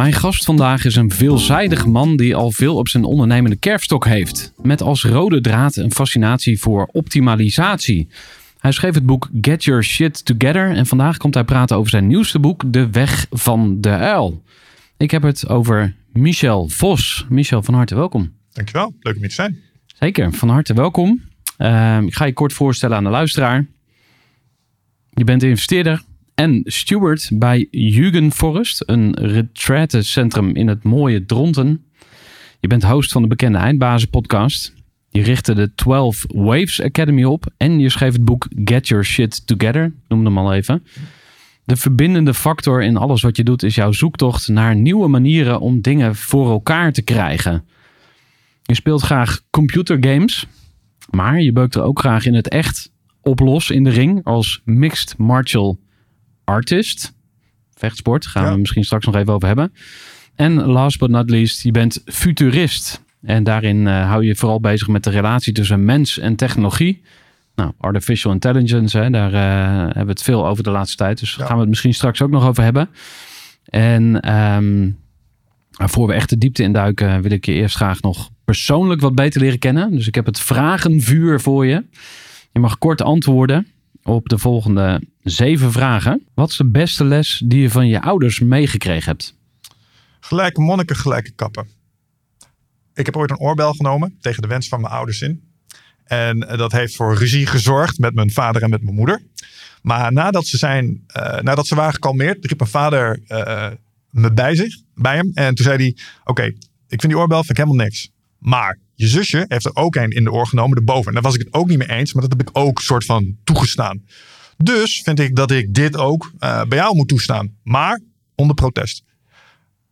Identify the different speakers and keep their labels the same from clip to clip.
Speaker 1: Mijn gast vandaag is een veelzijdig man die al veel op zijn ondernemende kerfstok heeft. Met als rode draad een fascinatie voor optimalisatie. Hij schreef het boek Get Your Shit Together en vandaag komt hij praten over zijn nieuwste boek De Weg van de Uil. Ik heb het over Michel Vos. Michel, van harte welkom.
Speaker 2: Dankjewel, leuk om hier te zijn.
Speaker 1: Zeker, van harte welkom. Ehm, ik ga je kort voorstellen aan de luisteraar. Je bent investeerder en steward bij Jugend Forest, een retraitecentrum in het mooie Dronten. Je bent host van de bekende Eindbazen podcast. Je richtte de 12 Waves Academy op en je schreef het boek Get Your Shit Together. Ik noemde hem al even. De verbindende factor in alles wat je doet is jouw zoektocht naar nieuwe manieren om dingen voor elkaar te krijgen. Je speelt graag computergames, maar je beukt er ook graag in het echt op los in de ring als mixed martial artist. Vechtsport, gaan
Speaker 2: Ja.
Speaker 1: we misschien straks nog even over hebben. En last but not least, je bent futurist. En daarin eh, hou je vooral bezig met de relatie tussen mens en technologie. Nou, artificial intelligence, hè, daar eh, hebben we het veel over de laatste tijd. Dus daar
Speaker 2: Ja.
Speaker 1: gaan we het misschien straks ook nog over hebben. En maar voor we echt de diepte induiken, wil ik je eerst graag nog persoonlijk wat beter leren kennen. Dus ik heb het vragenvuur voor je. Je mag kort antwoorden op de volgende zeven vragen. Wat is de beste les die je van je ouders meegekregen hebt?
Speaker 2: Gelijke monniken, gelijke kappen. Ik heb ooit een oorbel genomen tegen de wens van mijn ouders in. En eh, dat heeft voor ruzie gezorgd met mijn vader en met mijn moeder. Maar nadat ze, zijn, eh, nadat ze waren gekalmeerd, riep mijn vader eh, me bij zich, bij hem. En toen zei hij, oké, ik vind die oorbel vind ik helemaal niks. Maar je zusje heeft er ook een in de oor genomen, erboven. En daar was ik het ook niet mee eens, maar dat heb ik ook soort van toegestaan. Dus vind ik dat ik dit ook eh, bij jou moet toestaan. Maar onder protest.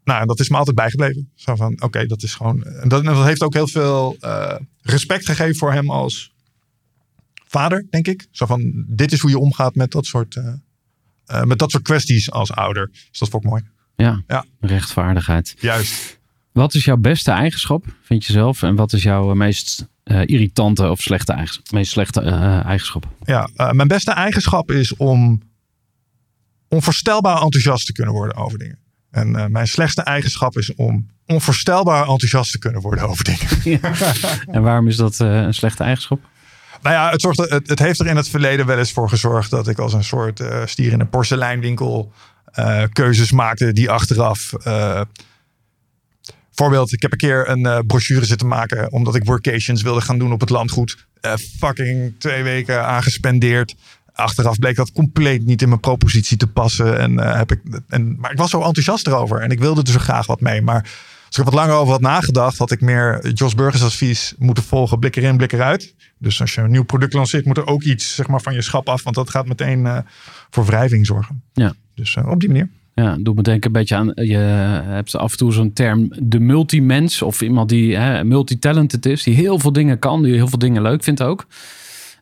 Speaker 2: Nou, en dat is me altijd bijgebleven. Zo van, oké, dat is gewoon... En dat, en dat heeft ook heel veel eh, respect gegeven voor hem als vader, denk ik. Zo van, dit is hoe je omgaat met dat soort, eh, eh, met dat soort kwesties als ouder. Dus dat vond ik mooi.
Speaker 1: Ja,
Speaker 2: Ja.
Speaker 1: rechtvaardigheid.
Speaker 2: Juist.
Speaker 1: Wat is jouw beste eigenschap, vind je zelf? En wat is jouw meest eh, irritante of slechte eigenschap? Meest slechte eh, eigenschap?
Speaker 2: Ja, eh, mijn beste eigenschap is om onvoorstelbaar enthousiast te kunnen worden over dingen. En eh, mijn slechtste eigenschap is om onvoorstelbaar enthousiast te kunnen worden over dingen.
Speaker 1: En waarom is dat eh, een slechte eigenschap?
Speaker 2: Nou ja, het, zorgt, het, het heeft er in het verleden wel eens voor gezorgd dat ik als een soort eh, stier in een porseleinwinkel eh, keuzes maakte die achteraf. Voorbeeld, ik heb een keer een eh, brochure zitten maken omdat ik workations wilde gaan doen op het landgoed. Eh, fucking twee weken aangespendeerd. Achteraf bleek dat compleet niet in mijn propositie te passen. En, eh, heb ik, en, maar ik was zo enthousiast erover en ik wilde er zo graag wat mee. Maar als ik er wat langer over had nagedacht, had ik meer Jos Burgers advies moeten volgen. Blik erin, blik eruit. Dus als je een nieuw product lanceert, moet er ook iets zeg maar, van je schap af. Want dat gaat meteen voor wrijving zorgen.
Speaker 1: Ja.
Speaker 2: Dus op die manier.
Speaker 1: Ja, doet me denken een beetje aan. Je hebt af en toe zo'n term, de multimens. Of iemand die hè, multitalented is, die heel veel dingen kan, die heel veel dingen leuk vindt ook.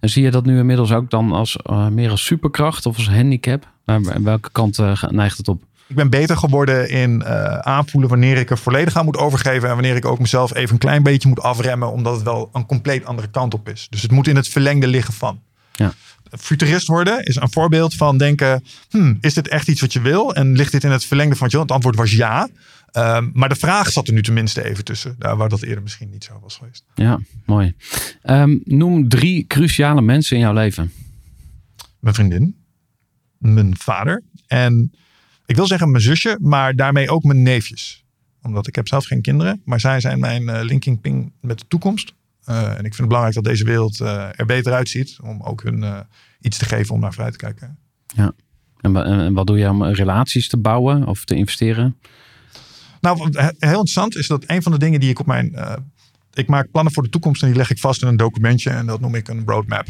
Speaker 1: En zie je dat nu inmiddels ook dan als eh, meer als superkracht of als handicap? Waar- welke kant eh, neigt het op?
Speaker 2: Ik ben beter geworden in eh, aanvoelen wanneer ik er volledig aan moet overgeven. En wanneer ik ook mezelf even een klein beetje moet afremmen. Omdat het wel een compleet andere kant op is. Dus het moet in het verlengde liggen van.
Speaker 1: Ja.
Speaker 2: Futurist worden is een voorbeeld van denken. Hmm, is dit echt iets wat je wil? En ligt dit in het verlengde van wat je wil? Het antwoord was ja. Ehm, maar de vraag zat er nu tenminste even tussen. Daar waar dat eerder misschien niet zo was geweest.
Speaker 1: Ja, mooi. Ehm, noem drie cruciale mensen in jouw leven.
Speaker 2: Mijn vriendin. Mijn vader. En ik wil zeggen mijn zusje, maar daarmee ook mijn neefjes. Omdat ik heb zelf geen kinderen. Maar zij zijn mijn eh, linking ping met de toekomst. Uh, en ik vind het belangrijk dat deze wereld uh, er beter uitziet. Om ook hun uh, iets te geven om naar vooruit te kijken.
Speaker 1: Ja. En, en, wat doe je om relaties te bouwen of te investeren?
Speaker 2: Nou, heel interessant is dat een van de dingen die ik op mijn. ik maak plannen voor de toekomst en die leg ik vast in een documentje. En dat noem ik een roadmap.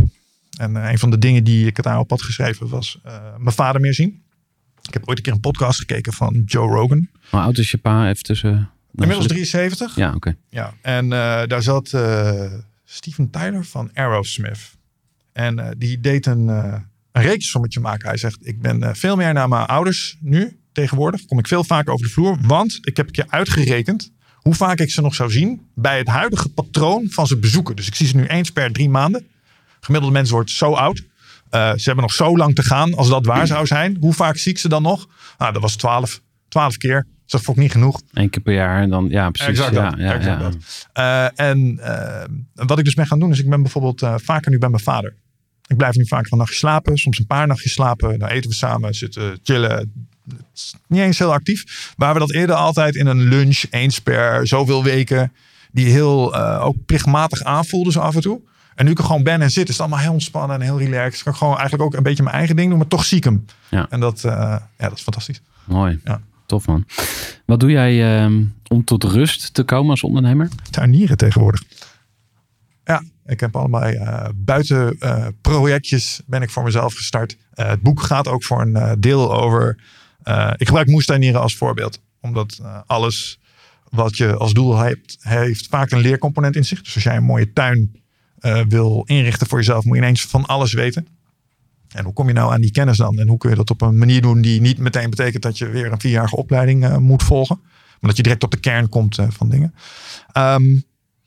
Speaker 2: En een van de dingen die ik het aan op had geschreven was mijn vader meer zien. Ik heb ooit een keer een podcast gekeken van Joe Rogan.
Speaker 1: Hoe oud is je pa even tussen?
Speaker 2: Inmiddels 73.
Speaker 1: Ja, oké.
Speaker 2: Ja, en uh, daar zat uh, Steven Tyler van Aerosmith. En uh, die deed een, een rekensommetje maken. Hij zegt, ik ben veel meer naar mijn ouders nu tegenwoordig. Kom ik veel vaker over de vloer. Want ik heb een keer uitgerekend hoe vaak ik ze nog zou zien bij het huidige patroon van ze bezoeken. Dus ik zie ze nu eens per drie maanden. Gemiddelde mensen wordt zo oud. Uh, ze hebben nog zo lang te gaan als dat waar zou zijn. Hoe vaak zie ik ze dan nog? Nou, dat was twaalf. Twaalf keer. Dus dat vond ik niet genoeg.
Speaker 1: Eén keer per jaar en dan, ja, precies.
Speaker 2: Exact
Speaker 1: ja,
Speaker 2: dat.
Speaker 1: ja,
Speaker 2: exact
Speaker 1: ja.
Speaker 2: dat. Uh, en uh, wat ik dus ben gaan doen, is ik ben bijvoorbeeld uh, vaker nu bij mijn vader. Ik blijf nu vaak een nachtje slapen, soms een paar nachtjes slapen. Dan eten we samen, zitten chillen. Niet eens heel actief. Waar we dat eerder altijd in een lunch, eens per zoveel weken, die heel ook plichtmatig aanvoelde zo af en toe. En nu ik er gewoon ben en zit, is het allemaal heel ontspannen en heel relaxed. Kan ik gewoon eigenlijk ook een beetje mijn eigen ding doen, maar toch zie ik hem.
Speaker 1: Ja.
Speaker 2: En dat, uh, ja, dat is fantastisch.
Speaker 1: Mooi.
Speaker 2: Ja.
Speaker 1: Tof man. Wat doe jij uh, om tot rust te komen als ondernemer?
Speaker 2: Tuinieren tegenwoordig. Ja, ik heb allemaal uh, buiten projectjes ben ik voor mezelf gestart. het boek gaat ook voor een deel over. ik gebruik moestuinieren als voorbeeld. Omdat alles wat je als doel hebt, heeft vaak een leercomponent in zich. Dus als jij een mooie tuin uh, wil inrichten voor jezelf, moet je ineens van alles weten. En hoe kom je nou aan die kennis dan? En hoe kun je dat op een manier doen die niet meteen betekent dat je weer een vierjarige opleiding uh, moet volgen. Maar dat je direct op de kern komt uh, van dingen. Um,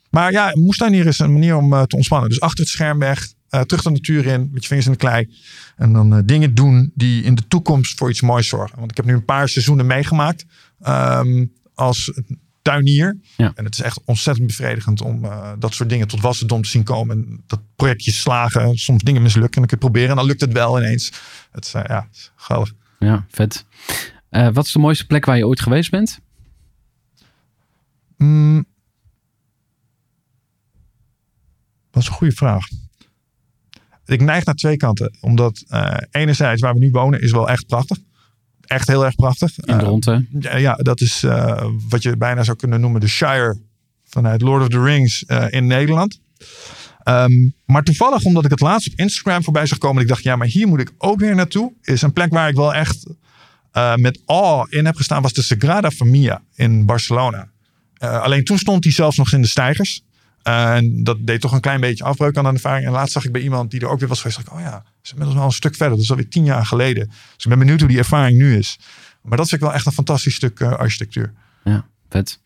Speaker 2: maar ja, moestuinier is een manier om te ontspannen. Dus achter het scherm weg, terug de natuur in, met je vingers in de klei. En dan dingen doen die in de toekomst voor iets moois zorgen. Want ik heb nu een paar seizoenen meegemaakt um, als tuinier.
Speaker 1: Ja.
Speaker 2: En het is echt ontzettend bevredigend om uh, dat soort dingen tot wassendom te zien komen. En dat projectjes slagen, soms dingen mislukken. En dan kun je proberen en dan lukt het wel ineens. Het is, uh, ja, het is geweldig.
Speaker 1: Ja, vet. Uh, wat is de mooiste plek waar je ooit geweest bent?
Speaker 2: Mm. Dat is een goede vraag. Ik neig naar twee kanten. Omdat enerzijds waar we nu wonen is wel echt prachtig echt heel erg prachtig.
Speaker 1: In.
Speaker 2: Uh, ja, ja, dat is uh, wat je bijna zou kunnen noemen de Shire vanuit Lord of the Rings uh, in Nederland. Um, maar toevallig, omdat ik het laatst op Instagram voorbij zag komen, ik dacht, ja, maar hier moet ik ook weer naartoe. Is een plek waar ik wel echt met awe in heb gestaan, was de Sagrada Familia in Barcelona. alleen toen stond hij zelfs nog in de stijgers. Uh, en dat deed toch een klein beetje afbreuk aan de ervaring. En laatst zag ik bij iemand die er ook weer was geweest. Dacht ik, oh ja, is inmiddels wel een stuk verder. Dat is alweer tien jaar geleden. Dus ik ben benieuwd hoe die ervaring nu is. Maar dat vind ik wel echt een fantastisch stuk uh, architectuur.
Speaker 1: Ja, vet.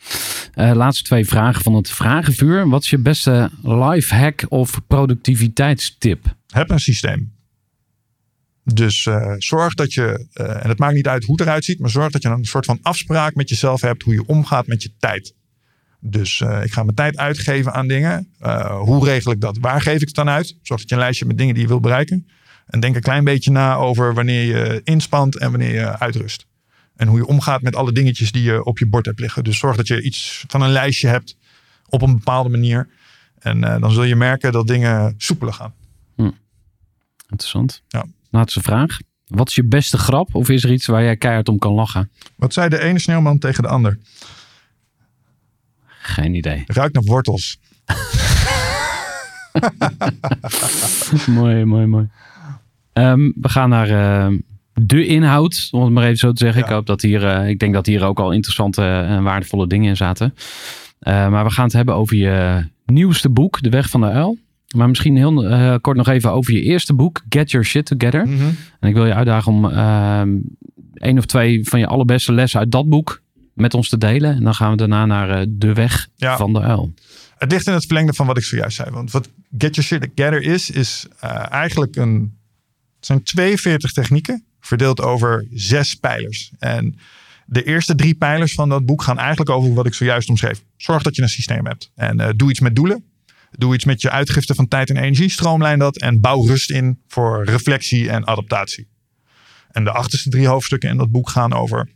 Speaker 1: Uh, laatste twee vragen van het vragenvuur. Wat is je beste life hack of productiviteitstip?
Speaker 2: Heb een systeem. Dus uh, zorg dat je, uh, en het maakt niet uit hoe het eruit ziet, maar zorg dat je een soort van afspraak met jezelf hebt hoe je omgaat met je tijd. Dus uh, ik ga mijn tijd uitgeven aan dingen. Uh, hoe regel ik dat? Waar geef ik het dan uit? Zorg dat je een lijstje hebt met dingen die je wil bereiken. En denk een klein beetje na over wanneer je inspant en wanneer je uitrust. En hoe je omgaat met alle dingetjes die je op je bord hebt liggen. Dus zorg dat je iets van een lijstje hebt op een bepaalde manier. En uh, dan zul je merken dat dingen soepeler gaan.
Speaker 1: Hm. Interessant.
Speaker 2: Ja.
Speaker 1: Laatste vraag. Wat is je beste grap? Of is er iets waar jij keihard om kan lachen?
Speaker 2: Wat zei de ene sneeuwman tegen de ander?
Speaker 1: Geen idee.
Speaker 2: Ruikt naar wortels.
Speaker 1: mooi, mooi, mooi. Um, we gaan naar uh, de inhoud, om het maar even zo te zeggen.
Speaker 2: Ja.
Speaker 1: Ik hoop dat hier, uh, ik denk dat hier ook al interessante en waardevolle dingen in zaten. Uh, maar we gaan het hebben over je nieuwste boek, De Weg van de Uil. Maar misschien heel uh, kort nog even over je eerste boek, Get Your Shit Together.
Speaker 2: Mm -hmm.
Speaker 1: En ik wil je uitdagen om uh, één of twee van je allerbeste lessen uit dat boek met ons te delen. En dan gaan we daarna naar eh, de weg
Speaker 2: Ja.
Speaker 1: van de uil.
Speaker 2: Het ligt in het verlengde van wat ik zojuist zei. Want wat Get Your Shit Together is, is eh, eigenlijk een... Het zijn 42 technieken, verdeeld over zes pijlers. En de eerste drie pijlers van dat boek gaan eigenlijk over wat ik zojuist omschreef. Zorg dat je een systeem hebt. En eh, doe iets met doelen. Doe iets met je uitgifte van tijd en energie. Stroomlijn dat en bouw rust in voor reflectie en adaptatie. En de achterste drie hoofdstukken in dat boek gaan over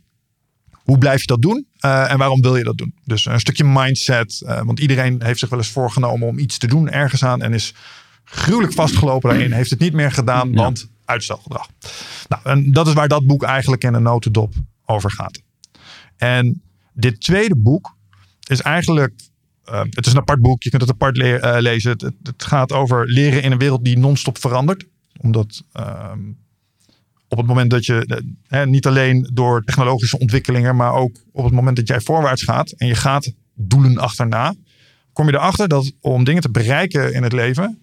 Speaker 2: hoe blijf je dat doen eh, en waarom wil je dat doen? Dus een stukje mindset. eh, want iedereen heeft zich wel eens voorgenomen om iets te doen ergens aan en is gruwelijk vastgelopen daarin. Heeft het niet meer gedaan,
Speaker 1: Ja.
Speaker 2: want uitstelgedrag. Nou, en dat is waar dat boek eigenlijk in een notendop over gaat. En dit tweede boek is eigenlijk. eh, het is een apart boek, je kunt het apart le- lezen. Het, het, het gaat over leren in een wereld die non-stop verandert. Omdat ehm, op het moment dat je, hè, niet alleen door technologische ontwikkelingen, maar ook op het moment dat jij voorwaarts gaat en je gaat doelen achterna, kom je erachter dat om dingen te bereiken in het leven,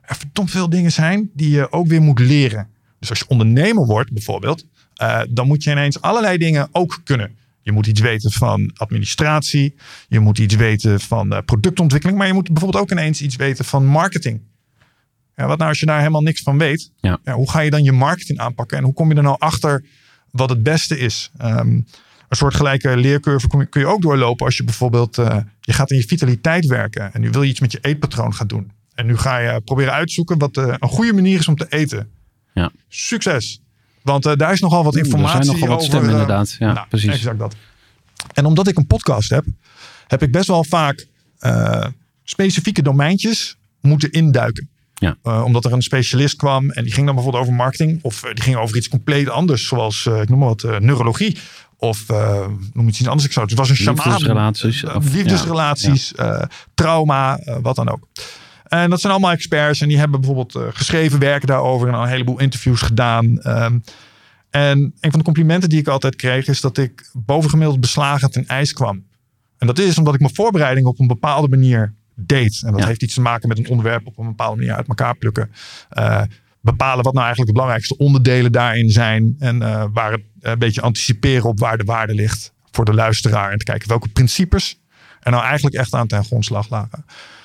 Speaker 2: er verdomd veel dingen zijn die je ook weer moet leren. Dus als je ondernemer wordt bijvoorbeeld, eh, dan moet je ineens allerlei dingen ook kunnen. Je moet iets weten van administratie, je moet iets weten van eh, productontwikkeling, maar je moet bijvoorbeeld ook ineens iets weten van marketing. Ja, wat nou als je daar helemaal niks van weet?
Speaker 1: Ja.
Speaker 2: hoe ga je dan je marketing aanpakken en hoe kom je er nou achter wat het beste is? Ehm, een soort gelijke leercurve kun je- kun je ook doorlopen als je bijvoorbeeld eh, je gaat in je vitaliteit werken en nu wil je iets met je eetpatroon gaan doen. En nu ga je proberen uitzoeken wat eh, een goede manier is om te eten.
Speaker 1: Ja.
Speaker 2: Succes! Want eh, daar is nogal wat
Speaker 1: Oeh,
Speaker 2: informatie
Speaker 1: Er zijn nogal wat
Speaker 2: over.
Speaker 1: stemmen inderdaad. Ja,
Speaker 2: nou,
Speaker 1: precies.
Speaker 2: Exact dat. En omdat ik een podcast heb, heb ik best wel vaak specifieke domeintjes moeten induiken.
Speaker 1: Ja.
Speaker 2: Eh, omdat er een specialist kwam en die ging dan bijvoorbeeld over marketing. Of eh, die ging over iets compleet anders. Zoals, eh, ik noem maar wat, neurologie. Of eh, noem iets anders. Ik zou, het was een shaman.
Speaker 1: Liefdesrelaties, of-
Speaker 2: liefdesrelaties, trauma, wat dan ook. En dat zijn allemaal experts. En die hebben bijvoorbeeld geschreven werken daarover. En al een heleboel interviews gedaan. Ehm, en een van de complimenten die ik altijd kreeg. Is dat ik bovengemiddeld beslagen ten ijs kwam. En dat is omdat ik mijn voorbereiding op een bepaalde manier deed. En dat
Speaker 1: Ja.
Speaker 2: heeft iets te maken met een onderwerp op een bepaalde manier uit elkaar plukken. Eh, bepalen wat nou eigenlijk de belangrijkste onderdelen daarin zijn. En eh, waar het eh, een beetje anticiperen op waar de waarde ligt voor de luisteraar. En te kijken welke principes er nou eigenlijk echt aan ten grondslag lagen.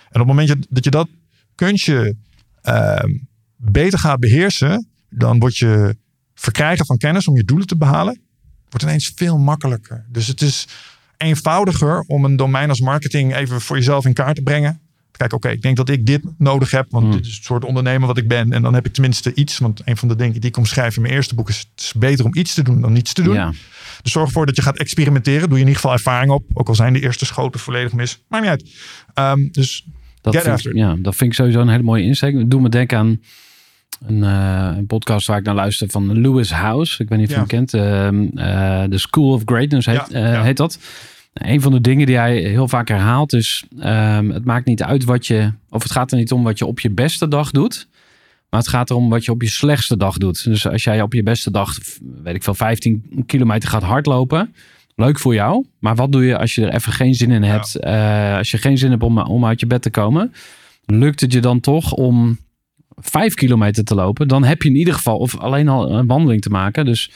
Speaker 2: En op het moment dat je dat kunstje ehm, beter gaat beheersen, dan wordt je verkrijgen van kennis om je doelen te behalen, wordt ineens veel makkelijker. Dus het is eenvoudiger om een domein als marketing even voor jezelf in kaart te brengen. Kijk, oké, ik denk dat ik dit nodig heb, want
Speaker 1: Hmm.
Speaker 2: dit is het soort ondernemer wat ik ben. En dan heb ik tenminste iets, want een van de dingen die ik omschrijf in mijn eerste boek is: het is beter om iets te doen dan niets te doen.
Speaker 1: Ja.
Speaker 2: Dus zorg ervoor dat je gaat experimenteren. Doe je in ieder geval ervaring op, ook al zijn de eerste schoten volledig mis. Maakt niet uit. Ehm, dus
Speaker 1: Dat
Speaker 2: Get
Speaker 1: vind,
Speaker 2: after
Speaker 1: ja, dat vind ik sowieso een hele mooie insteek. Doet me denken aan een, eh, een podcast waar ik naar luister van Lewis House. Ik weet niet of je
Speaker 2: Ja.
Speaker 1: hem kent. Ehm, eh, The School of Greatness heet,
Speaker 2: Ja,
Speaker 1: eh,
Speaker 2: ja.
Speaker 1: heet dat. Een van de dingen die hij heel vaak herhaalt is... ehm, het maakt niet uit wat je... Of het gaat er niet om wat je op je beste dag doet. Maar het gaat erom wat je op je slechtste dag doet. Dus als jij op je beste dag, weet ik veel, 15 kilometer gaat hardlopen... Leuk voor jou. Maar wat doe je als je er even geen zin in hebt? Als je geen zin hebt om, om uit je bed te komen. Lukt het je dan toch om vijf kilometer te lopen? Dan heb je in ieder geval, of alleen al een wandeling te maken. Dus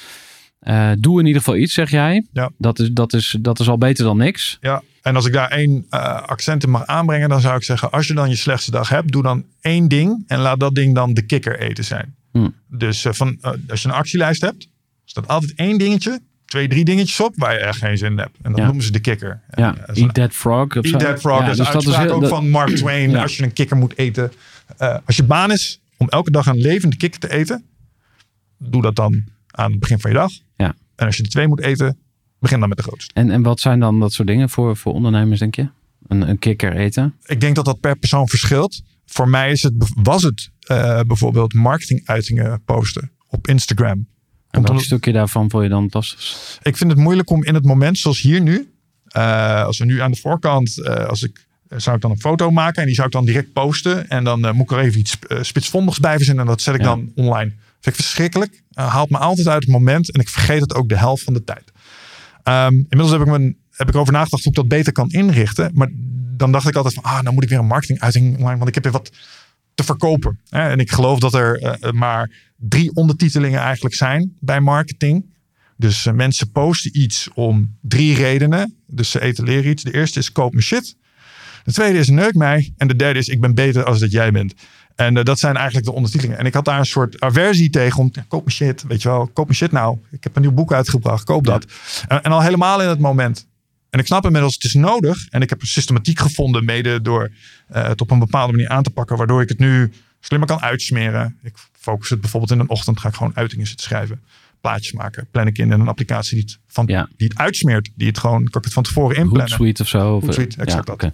Speaker 1: eh, doe in ieder geval iets, zeg jij.
Speaker 2: Ja.
Speaker 1: Dat, is, dat, is, dat is al beter dan niks.
Speaker 2: Ja, en als ik daar één eh, accent in mag aanbrengen, dan zou ik zeggen: als je dan je slechtste dag hebt, doe dan één ding en laat dat ding dan de kikker eten zijn.
Speaker 1: Hm.
Speaker 2: Dus eh, van, als je een actielijst hebt, staat altijd één dingetje, twee, drie dingetjes op waar je echt geen zin in hebt. En dat
Speaker 1: Ja.
Speaker 2: noemen ze de kikker. En,
Speaker 1: Ja, eat that frog.
Speaker 2: Eat that frog.
Speaker 1: Ja,
Speaker 2: dat is
Speaker 1: dus dat is
Speaker 2: ook
Speaker 1: dat-
Speaker 2: van Mark Twain. Als je een kikker moet eten. Eh, als je baan is om elke dag een levende kikker te eten. Doe dat dan aan het begin van je dag.
Speaker 1: Ja.
Speaker 2: En als je de twee moet eten. Begin dan met de grootste.
Speaker 1: En, en wat zijn dan dat soort dingen voor, voor ondernemers, denk je? Een, een kikker eten?
Speaker 2: Ik denk dat dat per persoon verschilt. Voor mij is het, was het eh, bijvoorbeeld marketinguitingen posten op Instagram.
Speaker 1: En welk stukje daarvan vond je dan lastig?
Speaker 2: ik vind het moeilijk om in het moment zoals hier nu. eh, als we nu aan de voorkant, als ik zou ik dan een foto maken en die zou ik dan direct posten. En dan eh, moet ik er even iets eh, spitsvondigs bij verzinnen en dat zet ik
Speaker 1: Ja.
Speaker 2: dan online. Vind ik verschrikkelijk. Eh, haalt me altijd uit het moment en ik vergeet het ook de helft van de tijd. Ehm, inmiddels heb ik, mijn, heb ik erover nagedacht hoe ik dat beter kan inrichten. Maar dan dacht ik altijd van, ah, nou moet ik weer een marketinguiting online, want ik heb weer wat te verkopen. Hè? En ik geloof dat er eh, maar drie ondertitelingen eigenlijk zijn bij marketing. Dus eh, mensen posten iets om drie redenen. Dus ze etaleren iets. De eerste is koop me shit. De tweede is neuk mij. En de derde is ik ben beter als dat jij bent. En eh, dat zijn eigenlijk de ondertitelingen. En ik had daar een soort aversie tegen om, ja, koop me shit, weet je wel, koop me shit nou. Ik heb een nieuw boek uitgebracht, koop dat. En, en al helemaal in het moment. En ik snap inmiddels, het is nodig. En ik heb een systematiek gevonden, mede door eh, het op een bepaalde manier aan te pakken, waardoor ik het nu slimmer kan uitsmeren. Ik focus het bijvoorbeeld in een ochtend, ga ik gewoon uitingen zitten schrijven. Plaatjes maken, plan ik in in een applicatie die het, van,
Speaker 1: Ja.
Speaker 2: die het uitsmeert. Die het gewoon, kan ik het van tevoren inplannen.
Speaker 1: Hootsuite of zo. eh,
Speaker 2: Hootsuite, exact dat.
Speaker 1: oké.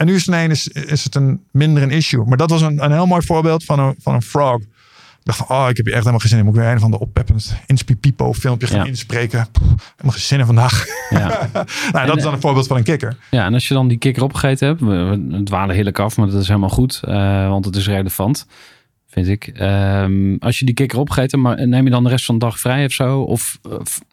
Speaker 2: En nu is het ineens is, het een minder een issue. Maar dat was een, een heel mooi voorbeeld van een, van een frog. Ik dacht van, oh, ik heb hier echt helemaal geen zin in. Moet ik weer een van de oppeppend Inspie-Pipo filmpje gaan
Speaker 1: Ja.
Speaker 2: inspreken. Pff, helemaal geen zin in vandaag.
Speaker 1: Ja.
Speaker 2: nou, dat is dan een voorbeeld van een kikker.
Speaker 1: ja, en als je dan die kikker opgegeten hebt, we, we dwalen heerlijk af, maar dat is helemaal goed, eh, want het is relevant, vind ik. Ehm, als je die kikker opgegeten, maar neem je dan de rest van de dag vrij of zo? Of,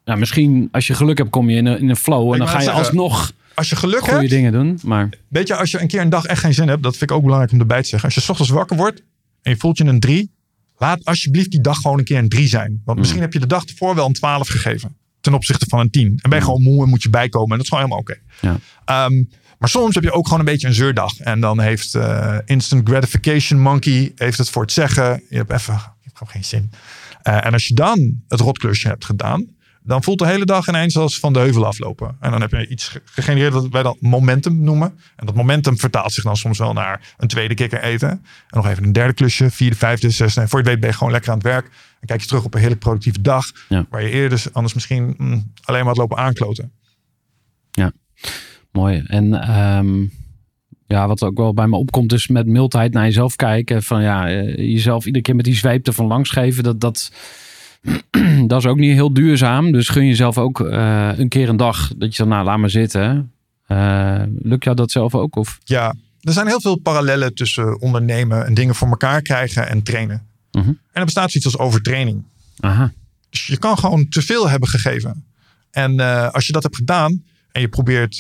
Speaker 1: ja, misschien als je geluk hebt, kom je in een, in een flow en
Speaker 2: Ik
Speaker 1: dan ga je
Speaker 2: zeggen,
Speaker 1: alsnog
Speaker 2: Als je geluk
Speaker 1: goede
Speaker 2: hebt,
Speaker 1: dingen doen. Maar
Speaker 2: weet je, als je een keer een dag echt geen zin hebt, dat vind ik ook belangrijk om erbij te zeggen. Als je 's ochtends wakker wordt en je voelt je een drie, laat alsjeblieft die dag gewoon een keer een drie zijn. Want misschien heb je de dag ervoor wel een 12 gegeven ten opzichte van een 10. En ben je gewoon moe en moet je bijkomen. En dat is gewoon helemaal oké.
Speaker 1: Ja.
Speaker 2: Ehm, maar soms heb je ook gewoon een beetje een zeurdag. En dan heeft eh, Instant Gratification Monkey heeft het voor het zeggen. Je hebt even je hebt gewoon geen zin. Eh, en als je dan het rotklusje hebt gedaan, dan voelt de hele dag ineens als van de heuvel aflopen. En dan heb je iets ge- gegenereerd dat wij dan momentum noemen. En dat momentum vertaalt zich dan soms wel naar een tweede kikker eten. En nog even een derde klusje, vierde, vijfde, zesde. En voor je het weet ben je gewoon lekker aan het werk. Dan kijk je terug op een hele productieve dag.
Speaker 1: Ja.
Speaker 2: Waar je eerder dus anders misschien mm, alleen maar had lopen aankloten.
Speaker 1: mooi. En ehm, ja, wat ook wel bij me opkomt, is met mildheid naar jezelf kijken. Van ja, eh, jezelf iedere keer met die zweep ervan langs geven. Dat, dat, dat is ook niet heel duurzaam. Dus gun jezelf ook eh, een keer een dag dat je dan, nou, laat maar zitten. Eh, lukt jou dat zelf ook? Of?
Speaker 2: Ja, er zijn heel veel parallellen tussen ondernemen en dingen voor elkaar krijgen en trainen.
Speaker 1: Mhm.
Speaker 2: En er bestaat zoiets als overtraining.
Speaker 1: Aha.
Speaker 2: Dus je kan gewoon te veel hebben gegeven. En eh, als je dat hebt gedaan en je probeert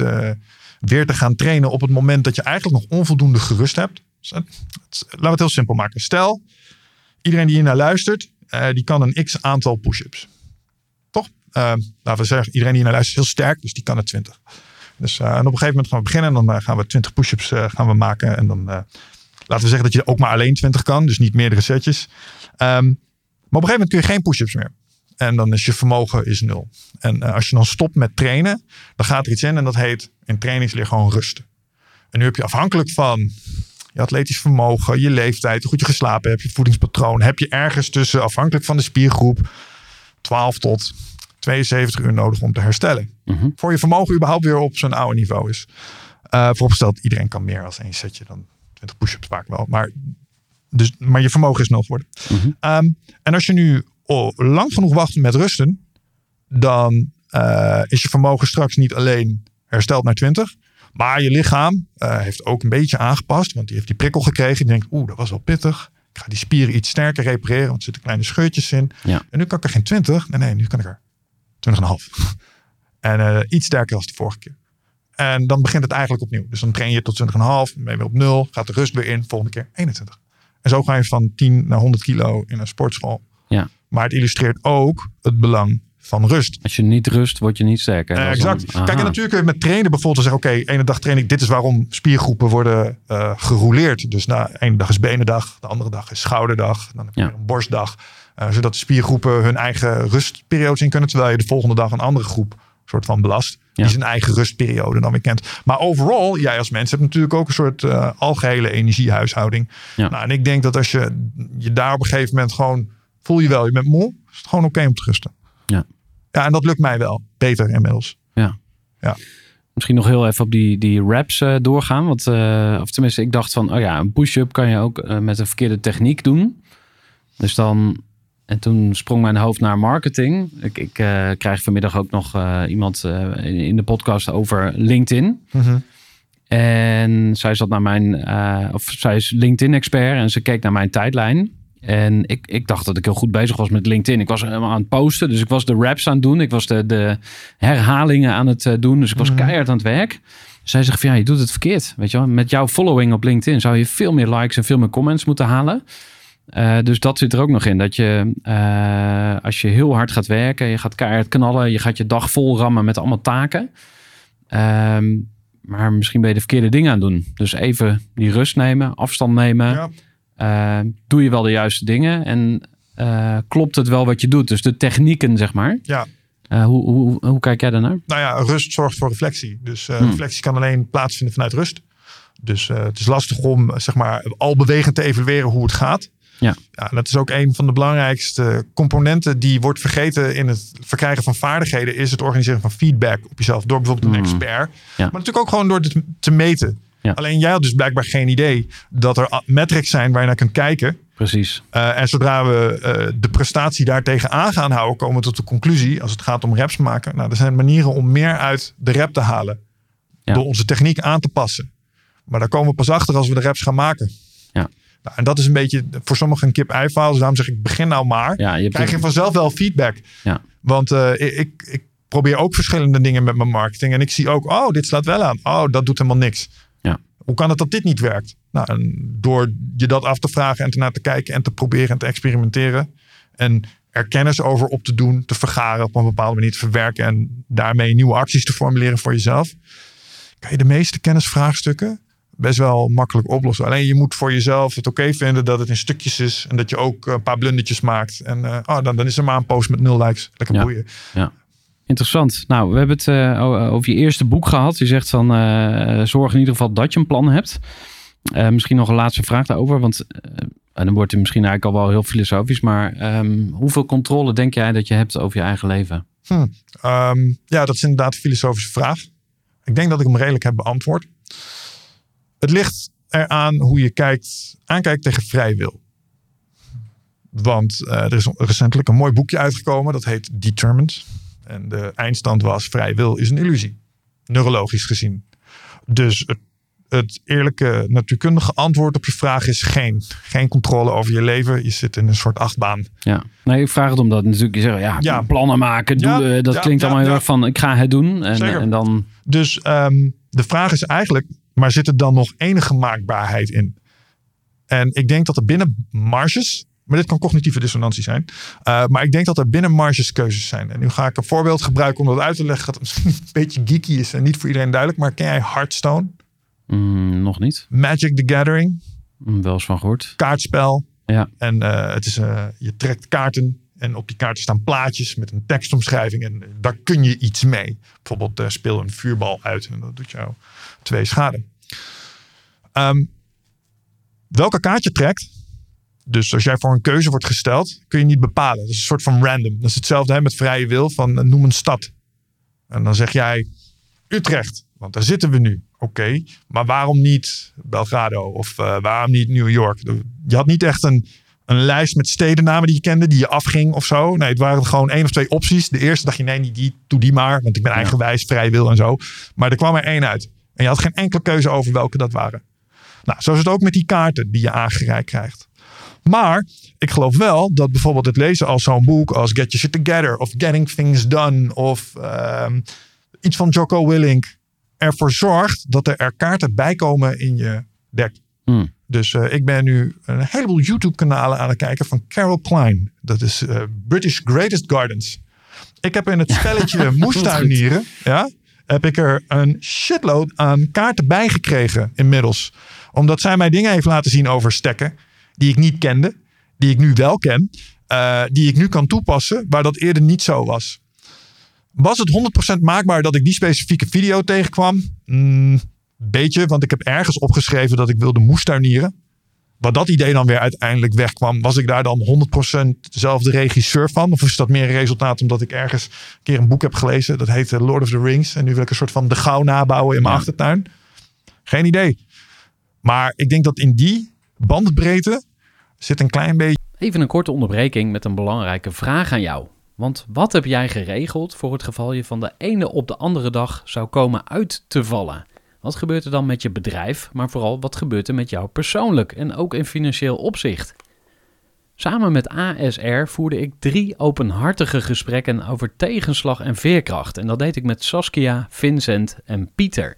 Speaker 2: weer te gaan trainen op het moment dat je eigenlijk nog onvoldoende gerust hebt. Dus, Laten we het heel simpel maken. Stel, iedereen die hier naar luistert, eh, die kan een x aantal push-ups. Toch? Eh, laten we zeggen, iedereen die naar luistert is heel sterk, dus die kan er 20. Dus eh, en op een gegeven moment gaan we beginnen en dan gaan we 20 push-ups gaan we maken. En dan laten we zeggen dat je ook maar alleen 20 kan, dus niet meerdere setjes. Ehm, maar op een gegeven moment kun je geen push-ups meer. En dan is je vermogen is nul. En als je dan stopt met trainen, dan gaat er iets in en dat heet in trainingsleer gewoon rusten. En nu heb je afhankelijk van je atletisch vermogen, je leeftijd, hoe goed je geslapen hebt, je voedingspatroon, heb je ergens tussen, afhankelijk van de spiergroep, 12 tot 72 uur nodig om te herstellen.
Speaker 1: Mhm.
Speaker 2: Voor je vermogen überhaupt weer op zijn oude niveau is. Eh vooropgesteld, iedereen kan meer als één setje dan 20 push-ups vaak wel. Maar, dus, maar je vermogen is nul geworden.
Speaker 1: Mhm.
Speaker 2: Ehm, en als je nu oh, lang genoeg wacht met rusten, dan eh, is je vermogen straks niet alleen hersteld naar 20, maar je lichaam eh, heeft ook een beetje aangepast, want die heeft die prikkel gekregen. Die denkt, oeh, dat was wel pittig. Ik ga die spieren iets sterker repareren, want er zitten kleine scheurtjes in.
Speaker 1: Ja.
Speaker 2: En nu kan ik er geen 20. Nee, nee, nu kan ik er 20,5. en eh, iets sterker als de vorige keer. En dan begint het eigenlijk opnieuw. Dus dan train je tot 20,5, dan ben je weer op 0, gaat de rust weer in, volgende keer 21. En zo ga je van 10 naar 100 kilo in een sportschool.
Speaker 1: Ja.
Speaker 2: Maar het illustreert ook het belang van rust.
Speaker 1: Als je niet rust, word je niet sterker.
Speaker 2: Eh,
Speaker 1: dan-
Speaker 2: exact. Kijk, en natuurlijk kun je met trainen bijvoorbeeld zeggen: oké, ene dag train ik. Dit is waarom spiergroepen worden eh gerouleerd. Dus na ene dag is benendag, de andere dag is schouderdag, dan heb je
Speaker 1: Ja.
Speaker 2: een borstdag. Eh, zodat de spiergroepen hun eigen rustperiodes in kunnen. Terwijl je de volgende dag een andere groep soort van belast.
Speaker 1: Ja.
Speaker 2: Die zijn eigen rustperiode dan weer kent. Maar overal, jij als mens hebt natuurlijk ook een soort eh, algehele energiehuishouding.
Speaker 1: Ja.
Speaker 2: Nou, en ik denk dat als je je daar op een gegeven moment gewoon voel je wel, je bent moe, is het gewoon oké om te rusten.
Speaker 1: Ja.
Speaker 2: Ja, en dat lukt mij wel. Beter inmiddels.
Speaker 1: Misschien nog heel even op die, die raps eh, doorgaan. Want, eh, of tenminste, ik dacht van, oh ja, een push-up kan je ook eh, met een verkeerde techniek doen. Dus dan, en toen sprong mijn hoofd naar marketing. Ik, ik krijg vanmiddag ook nog iemand in, in de podcast over LinkedIn. En zij zat naar mijn, of zij is LinkedIn-expert en ze keek naar mijn tijdlijn. En ik, ik dacht dat ik heel goed bezig was met LinkedIn. Ik was helemaal aan het posten, dus ik was de raps aan het doen. Ik was de, de herhalingen aan het eh, doen, dus ik was
Speaker 2: Mhm.
Speaker 1: keihard aan het werk. Zij zegt van ja, je doet het verkeerd. Weet je wel? Met jouw following op LinkedIn zou je veel meer likes en veel meer comments moeten halen. Eh, dus dat zit er ook nog in. Dat je, eh, als je heel hard gaat werken, je gaat keihard knallen, je gaat je dag vol rammen met allemaal taken. Ehm, maar misschien ben je de verkeerde dingen aan het doen. Dus even die rust nemen, afstand nemen.
Speaker 2: Ja.
Speaker 1: Eh, doe je wel de juiste dingen en eh, klopt het wel wat je doet? Dus de technieken, zeg maar.
Speaker 2: Ja.
Speaker 1: Eh, hoe, hoe, hoe kijk jij daarnaar?
Speaker 2: Nou ja, rust zorgt voor reflectie. Dus
Speaker 1: Hmm.
Speaker 2: reflectie kan alleen plaatsvinden vanuit rust. Dus het is lastig om zeg maar al bewegend te evalueren hoe het gaat.
Speaker 1: Ja.
Speaker 2: ja. Dat is ook een van de belangrijkste componenten die wordt vergeten in het verkrijgen van vaardigheden. Is het organiseren van feedback op jezelf door bijvoorbeeld een
Speaker 1: Hmm.
Speaker 2: expert.
Speaker 1: Ja.
Speaker 2: Maar natuurlijk ook gewoon door het te meten.
Speaker 1: Ja.
Speaker 2: Alleen jij had dus blijkbaar geen idee dat er metrics zijn waar je naar kunt kijken.
Speaker 1: Precies.
Speaker 2: Uh, en zodra we uh, de prestatie daartegen aan gaan houden, komen we tot de conclusie, als het gaat om reps maken. Nou, er zijn manieren om meer uit de rep te halen.
Speaker 1: Ja.
Speaker 2: Door onze techniek aan te passen. Maar daar komen we pas achter als we de reps gaan maken.
Speaker 1: Ja.
Speaker 2: Nou, en dat is een beetje voor sommigen een kip-ei-verhaal. Dus daarom zeg ik, begin nou maar.
Speaker 1: Ja, je
Speaker 2: Krijg je vanzelf wel feedback.
Speaker 1: Ja.
Speaker 2: Want uh, ik, ik probeer ook verschillende dingen met mijn marketing. En ik zie ook, oh, dit slaat wel aan. Oh, dat doet helemaal niks. Hoe kan het dat dit niet werkt? Nou, door je dat af te vragen en ernaar te kijken en te proberen en te experimenteren. En er kennis over op te doen, te vergaren, op een bepaalde manier te verwerken. En daarmee nieuwe acties te formuleren voor jezelf. Kan je de meeste kennisvraagstukken best wel makkelijk oplossen. Alleen je moet voor jezelf het oké vinden dat het in stukjes is. En dat je ook een paar blundertjes maakt. En uh, oh, dan, dan is er maar een post met nul likes. Lekker
Speaker 1: Ja.
Speaker 2: boeien.
Speaker 1: Ja. Interessant. Nou, we hebben het uh, over je eerste boek gehad. Je zegt van uh, zorg in ieder geval dat je een plan hebt. Misschien nog een laatste vraag daarover. Want dan wordt het misschien eigenlijk al wel heel filosofisch. Maar um, hoeveel controle denk jij dat je hebt over je eigen leven?
Speaker 2: Hm. Um, ja, dat is inderdaad een filosofische vraag. Ik denk dat ik hem redelijk heb beantwoord. Het ligt eraan hoe je kijkt, aankijkt tegen vrij wil. Want er is recentelijk een mooi boekje uitgekomen. Dat heet Determined. En de eindstand was vrij wil is een illusie. Neurologisch gezien. Dus het, het eerlijke natuurkundige antwoord op je vraag is geen. Geen controle over je leven. Je zit in een soort achtbaan.
Speaker 1: Ja, nee, ik vraag het omdat natuurlijk je zegt, ja,
Speaker 2: Ja.
Speaker 1: plannen maken, doelen,
Speaker 2: Ja,
Speaker 1: dat
Speaker 2: ja,
Speaker 1: klinkt allemaal heel erg van, ik ga het doen. En, en dan,
Speaker 2: Dus um, de vraag is eigenlijk, maar zit er dan nog enige maakbaarheid in? En ik denk dat er binnen marges, maar dit kan cognitieve dissonantie zijn, uh, maar ik denk dat er binnen marges keuzes zijn. En nu ga ik een voorbeeld gebruiken om dat uit te leggen, dat misschien een beetje geeky is en niet voor iedereen duidelijk, maar ken jij Hearthstone?
Speaker 1: mm, nog niet.
Speaker 2: Magic the Gathering,
Speaker 1: Mm, wel eens van gehoord.
Speaker 2: kaartspel.
Speaker 1: Ja.
Speaker 2: En uh, het is, uh, je trekt kaarten en op die kaarten staan plaatjes met een tekstomschrijving. En daar kun je iets mee. Bijvoorbeeld speel een vuurbal uit en dat doet jou twee schade. Um, welke kaart je trekt, dus als jij voor een keuze wordt gesteld, kun je niet bepalen. Dat is een soort van random. Dat is hetzelfde hè, met vrije wil van uh, noem een stad. En dan zeg jij Utrecht, want daar zitten we nu. Oké, okay, maar waarom niet Belgrado of uh, waarom niet New York? Je had niet echt een, een lijst met stedennamen die je kende, die je afging of zo. Nee, het waren gewoon één of twee opties. De eerste dacht je, nee, niet die, doe die maar, want ik ben eigenwijs, vrij wil en zo. Maar er kwam er één uit. En je had geen enkele keuze over welke dat waren. Nou, zo is het ook met die kaarten die je aangereikt krijgt. Maar ik geloof wel dat bijvoorbeeld het lezen als zo'n boek als Get Your Shit Together of Getting Things Done of um, iets van Jocko Willink ervoor zorgt dat er, er kaarten bijkomen in je deck.
Speaker 1: Hmm.
Speaker 2: Dus uh, ik ben nu een heleboel YouTube-kanalen aan het kijken van Carol Klein. Dat is uh, British Greatest Gardens. Ik heb in het spelletje moestuinieren, ja, heb ik er een shitload aan kaarten bijgekregen inmiddels. Omdat zij mij dingen heeft laten zien over stekken die ik niet kende, die ik nu wel ken, uh, die ik nu kan toepassen, waar dat eerder niet zo was. Was het 100% maakbaar dat ik die specifieke video tegenkwam? Mm, beetje, want ik heb ergens opgeschreven dat ik wilde moestuinieren. Wat dat idee dan weer uiteindelijk wegkwam, was ik daar dan 100% zelf de regisseur van? Of is dat meer een resultaat omdat ik ergens een keer een boek heb gelezen, dat heet Lord of the Rings. En nu wil ik een soort van de gauw nabouwen in mijn
Speaker 1: Ja.
Speaker 2: achtertuin? Geen idee. Maar ik denk dat in die bandbreedte zit een klein beetje.
Speaker 1: Even een korte onderbreking met een belangrijke vraag aan jou. Want wat heb jij geregeld voor het geval je van de ene op de andere dag zou komen uit te vallen? Wat gebeurt er dan met je bedrijf, maar vooral wat gebeurt er met jou persoonlijk en ook in financieel opzicht? Samen met ASR voerde ik drie openhartige gesprekken over tegenslag en veerkracht. En dat deed ik met Saskia, Vincent en Pieter.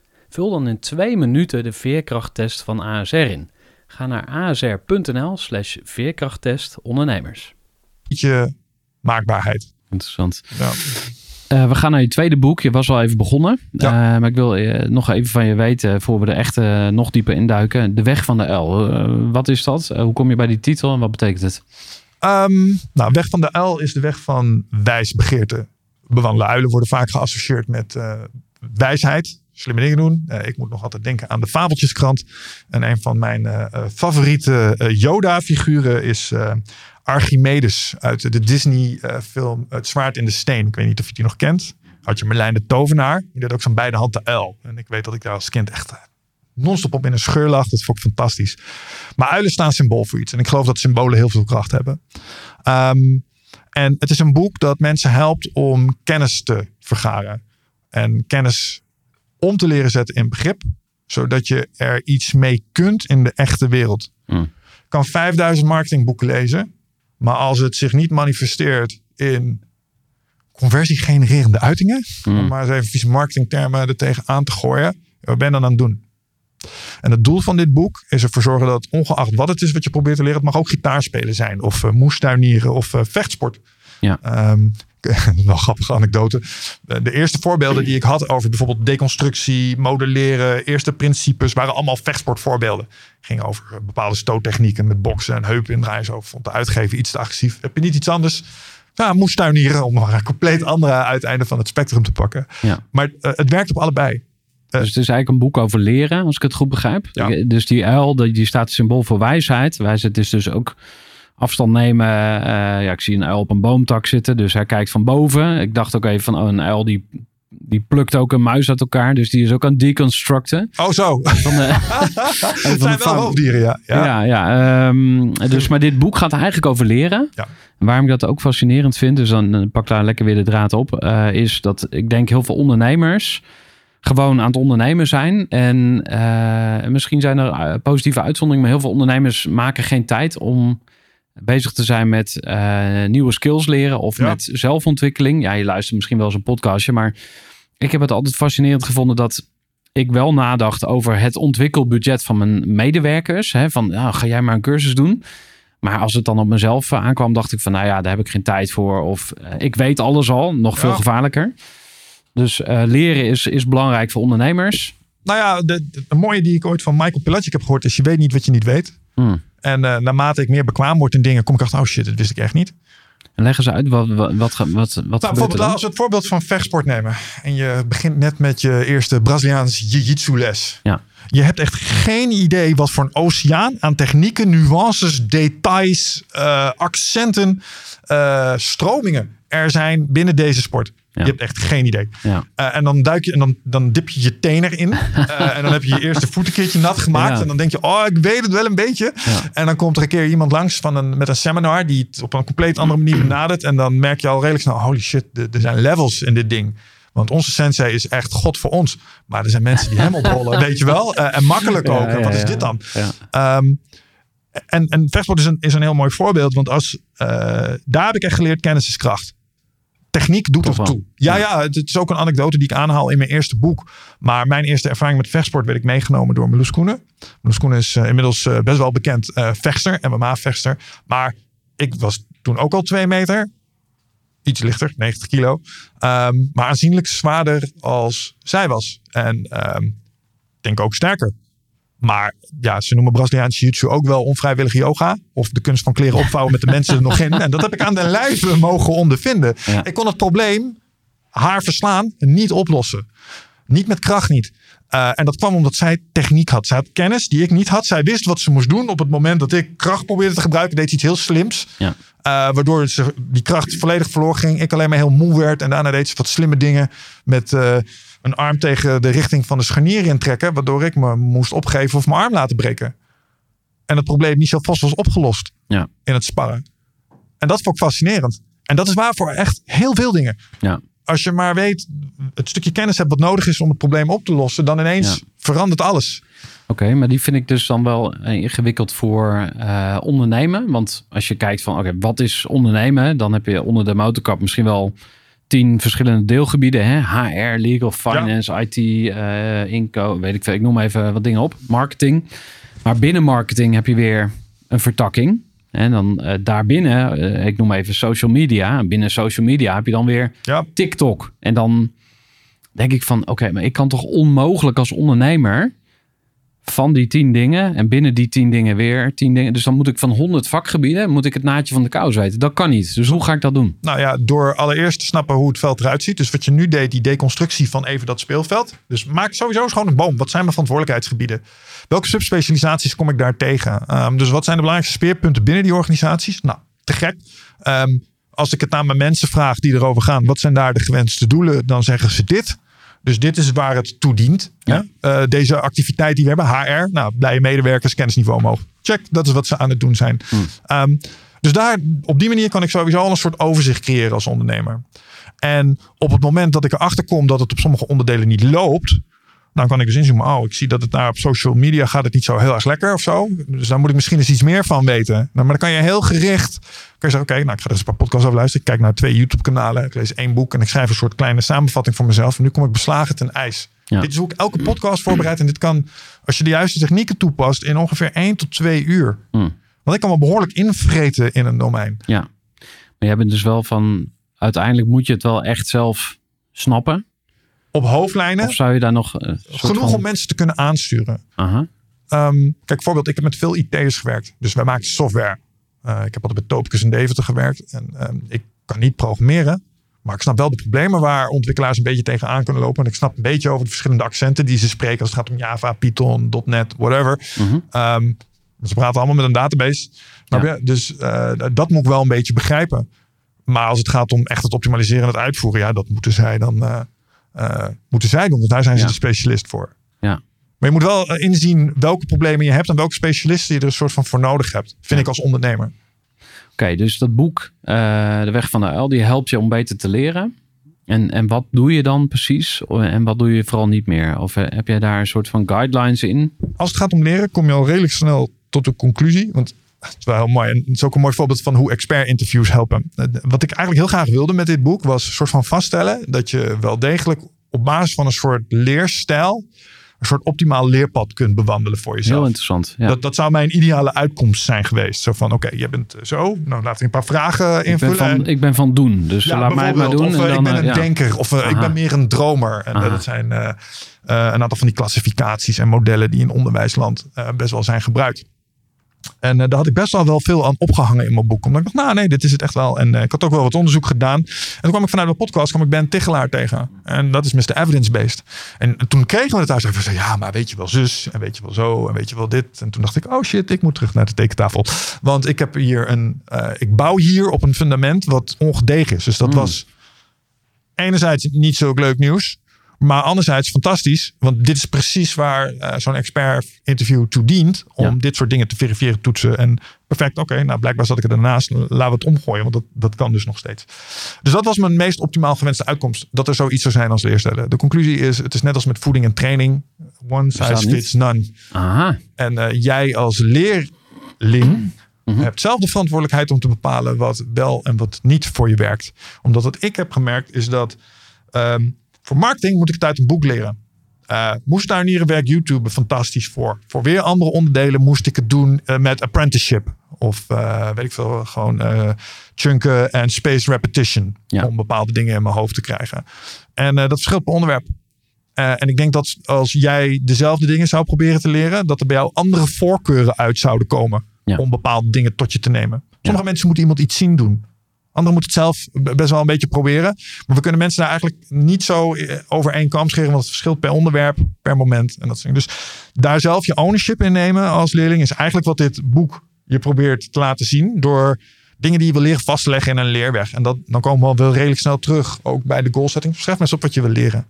Speaker 1: Vul dan in twee minuten de veerkrachttest van ASR in. Ga naar asr.nl slash veerkrachttest ondernemers.
Speaker 2: Beetje maakbaarheid.
Speaker 1: Interessant.
Speaker 2: Ja.
Speaker 1: Uh, we gaan naar je tweede boek. Je was al even begonnen.
Speaker 2: Ja.
Speaker 1: Uh, maar ik wil uh, nog even van je weten, voor we er echt nog dieper induiken. De weg van de L. wat is dat? hoe kom je bij die titel en wat betekent het?
Speaker 2: Um, nou, weg van de L is de weg van wijsbegeerte. Bewandelen uilen worden vaak geassocieerd met wijsheid. Slimme dingen doen. ik moet nog altijd denken aan de Fabeltjeskrant. En een van mijn favoriete Yoda-figuren is Archimedes uit de Disney-film Het Zwaard in de Steen. Ik weet niet of je die nog kent. Had je Merlijn de Tovenaar. Die had ook zo'n beide hand de uil. En ik weet dat ik daar als kind echt eh, non-stop op in een scheur lag. Dat vond ik fantastisch. Maar uilen staan symbool voor iets. En ik geloof dat symbolen heel veel kracht hebben. Um, en het is een boek dat mensen helpt om kennis te vergaren. En kennis om te leren zetten in begrip. Zodat je er iets mee kunt in de echte wereld.
Speaker 1: Hmm.
Speaker 2: Kan 5000 marketingboeken lezen. Maar als het zich niet manifesteert in conversiegenererende uitingen,
Speaker 1: Mm.
Speaker 2: om maar eens even vieze marketingtermen er tegenaan te gooien, wat ben je dan aan het doen? En het doel van dit boek is ervoor zorgen dat ongeacht wat het is wat je probeert te leren, het mag ook gitaarspelen zijn, of uh, moestuinieren, of uh, vechtsport.
Speaker 1: Ja.
Speaker 2: Um, wel een grappige anekdote. De eerste voorbeelden die ik had over bijvoorbeeld deconstructie, modelleren, eerste principes, waren allemaal vechtsportvoorbeelden. Ging over bepaalde stoottechnieken met boksen en heupen indraaien. Zo vond de uitgever iets te agressief. Heb je niet iets anders? Ja, moest tuinieren om een compleet andere uiteinde van het spectrum te pakken.
Speaker 1: Ja.
Speaker 2: Maar uh, het werkt op allebei.
Speaker 1: Dus het is eigenlijk een boek over leren, als ik het goed begrijp.
Speaker 2: Ja.
Speaker 1: Dus die uil, die staat symbool voor wijsheid. Wijsheid is dus ook afstand nemen. Uh, ja, ik zie een uil op een boomtak zitten, dus hij kijkt van boven. Ik dacht ook even van, oh, een uil die, die plukt ook een muis uit elkaar. Dus die is ook aan het deconstructen.
Speaker 2: Oh zo,
Speaker 1: Van de,
Speaker 2: het zijn wel hoofddieren, ja.
Speaker 1: Ja, ja, ja um, dus, maar dit boek gaat eigenlijk over leren.
Speaker 2: Ja.
Speaker 1: Waarom ik dat ook fascinerend vind, dus dan pak daar lekker weer de draad op, uh, is dat ik denk heel veel ondernemers gewoon aan het ondernemen zijn. En uh, misschien zijn er positieve uitzonderingen, maar heel veel ondernemers maken geen tijd om bezig te zijn met uh, nieuwe skills leren of
Speaker 2: Ja.
Speaker 1: met zelfontwikkeling. Ja, je luistert misschien wel eens een podcastje, maar ik heb het altijd fascinerend gevonden dat ik wel nadacht over het ontwikkelbudget van mijn medewerkers. Hè, van, nou, ga jij maar een cursus doen. Maar als het dan op mezelf uh, aankwam, dacht ik van, nou ja, daar heb ik geen tijd voor. Of uh, ik weet alles al, nog veel
Speaker 2: Ja.
Speaker 1: gevaarlijker. Dus uh, leren is, is belangrijk voor ondernemers.
Speaker 2: Nou ja, de, de, de mooie die ik ooit van Michael Pilatschik heb gehoord is je weet niet wat je niet weet.
Speaker 1: Hmm.
Speaker 2: En uh, naarmate ik meer bekwaam word in dingen, kom ik achter, oh shit, dat wist ik echt niet.
Speaker 1: En leggen ze uit, wat, wat, wat, wat, wat
Speaker 2: Nou, bijvoorbeeld als we het voorbeeld van vechtsport nemen. En je begint net met je eerste Braziliaans jiu-jitsu les.
Speaker 1: Ja.
Speaker 2: Je hebt echt geen idee wat voor een oceaan aan technieken, nuances, details, uh, accenten, uh, stromingen er zijn binnen deze sport.
Speaker 1: Ja.
Speaker 2: Je hebt echt geen idee.
Speaker 1: Ja.
Speaker 2: Uh, en dan duik je en dan, dan dip je je teen erin. Uh, en dan heb je je eerste voet een keertje nat gemaakt.
Speaker 1: Ja.
Speaker 2: En dan denk je, oh, ik weet het wel een beetje. En dan komt er een keer iemand langs van een, met een seminar die het op een compleet andere manier benadert. En dan merk je al redelijk snel, holy shit, er zijn levels in dit ding. Want onze sensei is echt God voor ons. Maar er zijn mensen die hem oprollen, weet je wel. Uh, en makkelijk ook.
Speaker 1: Ja,
Speaker 2: wat is dit dan? Um, en, en vechtsport is een, is een heel mooi voorbeeld. Want als, uh, daar heb ik echt geleerd, kennis is kracht. Techniek doet
Speaker 1: Toch
Speaker 2: er toe. Ja, ja, het is ook een anekdote die ik aanhaal in mijn eerste boek. Maar mijn eerste ervaring met vechtsport werd ik meegenomen door Meloes Koenen. Meloes Koenen is uh, inmiddels best wel bekend vechtster, MMA-vechtster. Maar ik was toen ook al twee meter. Iets lichter, 90 kilo. Um, maar aanzienlijk zwaarder als zij was. En um, ik denk ook sterker. Maar ja, ze noemen Braziliaanse jiu-jitsu ook wel onvrijwillige yoga. Of de kunst van kleren opvouwen met de mensen er nog in. En dat heb ik aan de lijve mogen ondervinden.
Speaker 1: Ja.
Speaker 2: Ik kon het probleem, haar verslaan, niet oplossen. Niet met kracht niet. Uh, en dat kwam omdat zij techniek had. Zij had kennis die ik niet had. Zij wist wat ze moest doen. Op het moment dat ik kracht probeerde te gebruiken, deed ze iets heel slims.
Speaker 1: Ja.
Speaker 2: Uh, waardoor ze die kracht volledig verloren ging. Ik alleen maar heel moe werd. En daarna deed ze wat slimme dingen met... Uh, een arm tegen de richting van de scharnier intrekken. Waardoor ik me moest opgeven of mijn arm laten breken. En het probleem niet zo vast was opgelost
Speaker 1: Ja.
Speaker 2: in het sparren. En dat vond ik fascinerend. En dat is waar voor echt heel veel dingen.
Speaker 1: Ja.
Speaker 2: Als je maar weet, het stukje kennis hebt wat nodig is om het probleem op te lossen, dan ineens
Speaker 1: Ja.
Speaker 2: verandert alles.
Speaker 1: Oké, maar die vind ik dus dan wel eh, ingewikkeld voor eh, ondernemen. Want als je kijkt van, oké, wat is ondernemen? Dan heb je onder de motorkap misschien wel tien verschillende deelgebieden. Hè? HR, legal, finance, IT, eh inco, weet ik veel. Ik noem even wat dingen op. Marketing. Maar binnen marketing heb je weer een vertakking. En dan eh, daarbinnen, eh, ik noem even social media. En binnen social media heb je dan weer
Speaker 2: Ja,
Speaker 1: TikTok. En dan denk ik van, oké, maar ik kan toch onmogelijk als ondernemer van die tien dingen en binnen die tien dingen weer tien dingen. Dus dan moet ik van honderd vakgebieden, moet ik het naadje van de kous weten. Dat kan niet. Dus hoe ga ik dat doen?
Speaker 2: Nou ja, door allereerst te snappen hoe het veld eruit ziet. Dus wat je nu deed, die deconstructie van even dat speelveld. Dus maak sowieso eens gewoon een boom. Wat zijn mijn verantwoordelijkheidsgebieden? Welke subspecialisaties kom ik daar tegen? Ehm, dus wat zijn de belangrijkste speerpunten binnen die organisaties? Nou, te gek. Ehm, als ik het aan mijn mensen vraag die erover gaan, wat zijn daar de gewenste doelen? Dan zeggen ze dit. Dus dit is waar het toe dient.
Speaker 1: Ja.
Speaker 2: Eh, deze activiteit die we hebben, HR, nou, blije medewerkers, kennisniveau omhoog. Check, dat is wat ze aan het doen zijn. Ehm, dus daar, op die manier kan ik sowieso al een soort overzicht creëren als ondernemer. En op het moment dat ik erachter kom dat het op sommige onderdelen niet loopt, dan kan ik dus inzoomen. Oh, ik zie dat het daar op social media gaat het niet zo heel erg lekker of zo. Dus daar moet ik misschien eens iets meer van weten. Nou, maar dan kan je heel gericht kan je zeggen, oké, nou ik ga er eens een paar podcasts over luisteren. Ik kijk naar twee YouTube kanalen. Ik lees één boek en ik schrijf een soort kleine samenvatting voor mezelf. En nu kom ik beslagen ten ijs.
Speaker 1: Ja.
Speaker 2: Dit is hoe ik elke podcast voorbereid. En dit kan, als je de juiste technieken toepast, in ongeveer één tot twee uur.
Speaker 1: Hmm.
Speaker 2: Want ik kan me behoorlijk invreten in een domein.
Speaker 1: Ja. Maar jij bent dus wel van, uiteindelijk moet je het wel echt zelf snappen.
Speaker 2: Op hoofdlijnen
Speaker 1: Of zou je daar nog soort
Speaker 2: genoeg
Speaker 1: van...
Speaker 2: om mensen te kunnen aansturen.
Speaker 1: Aha.
Speaker 2: Ehm, kijk, voorbeeld, ik heb met veel IT'ers gewerkt. Dus wij maken software. Eh, ik heb altijd bij Topicus en Deventer gewerkt. En ehm, ik kan niet programmeren. Maar ik snap wel de problemen waar ontwikkelaars een beetje tegenaan kunnen lopen. En ik snap een beetje over de verschillende accenten die ze spreken. Als het gaat om Java, Python, .NET, whatever.
Speaker 1: Mhm.
Speaker 2: Ehm, ze praten allemaal met een database.
Speaker 1: Ja.
Speaker 2: je? Dus eh, dat moet ik wel een beetje begrijpen. Maar als het gaat om echt het optimaliseren en het uitvoeren. Ja, dat moeten zij dan eh, eh, moeten zij doen. Want daar zijn ze
Speaker 1: Ja.
Speaker 2: de specialist voor.
Speaker 1: Ja.
Speaker 2: Maar je moet wel eh, inzien welke problemen je hebt en welke specialisten je er een soort van voor nodig hebt. Vind
Speaker 1: Ja.
Speaker 2: ik als ondernemer.
Speaker 1: Oké, dus dat boek, eh, De Weg van de Uil, die helpt je om beter te leren. En, en wat doe je dan precies? En wat doe je vooral niet meer? Of heb jij daar een soort van guidelines in?
Speaker 2: Als het gaat om leren, kom je al redelijk snel tot de conclusie. Want het is wel heel mooi. En het is ook een mooi voorbeeld van hoe expert-interviews helpen. Eh, Wat ik eigenlijk heel graag wilde met dit boek was een soort van vaststellen dat je wel degelijk op basis van een soort leerstijl een soort optimaal leerpad kunt bewandelen voor
Speaker 1: Heel
Speaker 2: jezelf.
Speaker 1: interessant. Ja.
Speaker 2: Dat, dat zou mijn ideale uitkomst zijn geweest. Zo van, oké, je bent eh, zo. Nou, laten we een paar vragen
Speaker 1: ik, ben
Speaker 2: invullen.
Speaker 1: van, ik ben van doen, dus
Speaker 2: ja,
Speaker 1: laat mij het maar doen.
Speaker 2: Of eh,
Speaker 1: en dan,
Speaker 2: ik ben
Speaker 1: eh,
Speaker 2: een
Speaker 1: ja.
Speaker 2: denker. Of eh, ik ben meer een dromer. En eh,
Speaker 1: Aha.
Speaker 2: dat zijn eh, eh, een aantal van die klassificaties en modellen die in onderwijsland eh, best wel zijn gebruikt. En eh, daar had ik best wel wel veel aan opgehangen in mijn boek. Omdat ik dacht, nou nee, dit is het echt wel. En eh, ik had ook wel wat onderzoek gedaan. En toen kwam ik vanuit mijn podcast, kwam ik Ben Tichelaar tegen. En dat is Mr. Evidence-based. En toen kregen we het thuis. Zeiden, ja, maar weet je wel zus. En weet je wel zo. En weet je wel dit. En toen dacht ik, oh shit, ik moet terug naar de tekentafel. Want ik heb hier een, eh, ik bouw hier op een fundament wat ongedegen is. Dus dat
Speaker 1: Mm.
Speaker 2: was enerzijds niet zo leuk nieuws. Maar anderzijds fantastisch. Want dit is precies waar eh, zo'n expert interview toe dient. Om
Speaker 1: Ja.
Speaker 2: dit soort dingen te verifiëren, toetsen. En perfect, oké, nou blijkbaar zat ik er daarnaast. Laten we het omgooien, want dat, dat kan dus nog steeds. Dus dat was mijn meest optimaal gewenste uitkomst. Dat er zoiets zou zijn als leerstellen. De conclusie is, het is net als met voeding en training. One size fits none.
Speaker 1: Aha.
Speaker 2: En eh, jij als leerling
Speaker 1: Mhm.
Speaker 2: hebt zelf de verantwoordelijkheid om te bepalen wat wel en wat niet voor je werkt. Omdat wat ik heb gemerkt is dat ehm, voor marketing moet ik het uit een boek leren. Eh moestuinieren werkt YouTube fantastisch voor. Voor weer andere onderdelen moest ik het doen eh, met apprenticeship. Of eh, weet ik veel, gewoon chunken en space repetition.
Speaker 1: Ja.
Speaker 2: Om bepaalde dingen in mijn hoofd te krijgen. En dat verschilt per onderwerp. En ik denk dat als jij dezelfde dingen zou proberen te leren, dat er bij jou andere voorkeuren uit zouden komen
Speaker 1: Ja.
Speaker 2: om bepaalde dingen tot je te nemen. Sommige mensen moeten iemand iets zien doen. Anderen moeten het zelf best wel een beetje proberen. Maar we kunnen mensen daar eigenlijk niet zo eh, over één kam scheren. Want het verschilt per onderwerp, per moment. En dat soort. Dus daar zelf je ownership in nemen als leerling is eigenlijk wat dit boek je probeert te laten zien. Door dingen die je wil leren vast te leggen in een leerweg. En dat, dan komen we wel redelijk snel terug. Ook bij de goal setting. Schrijf eens op wat je wil leren.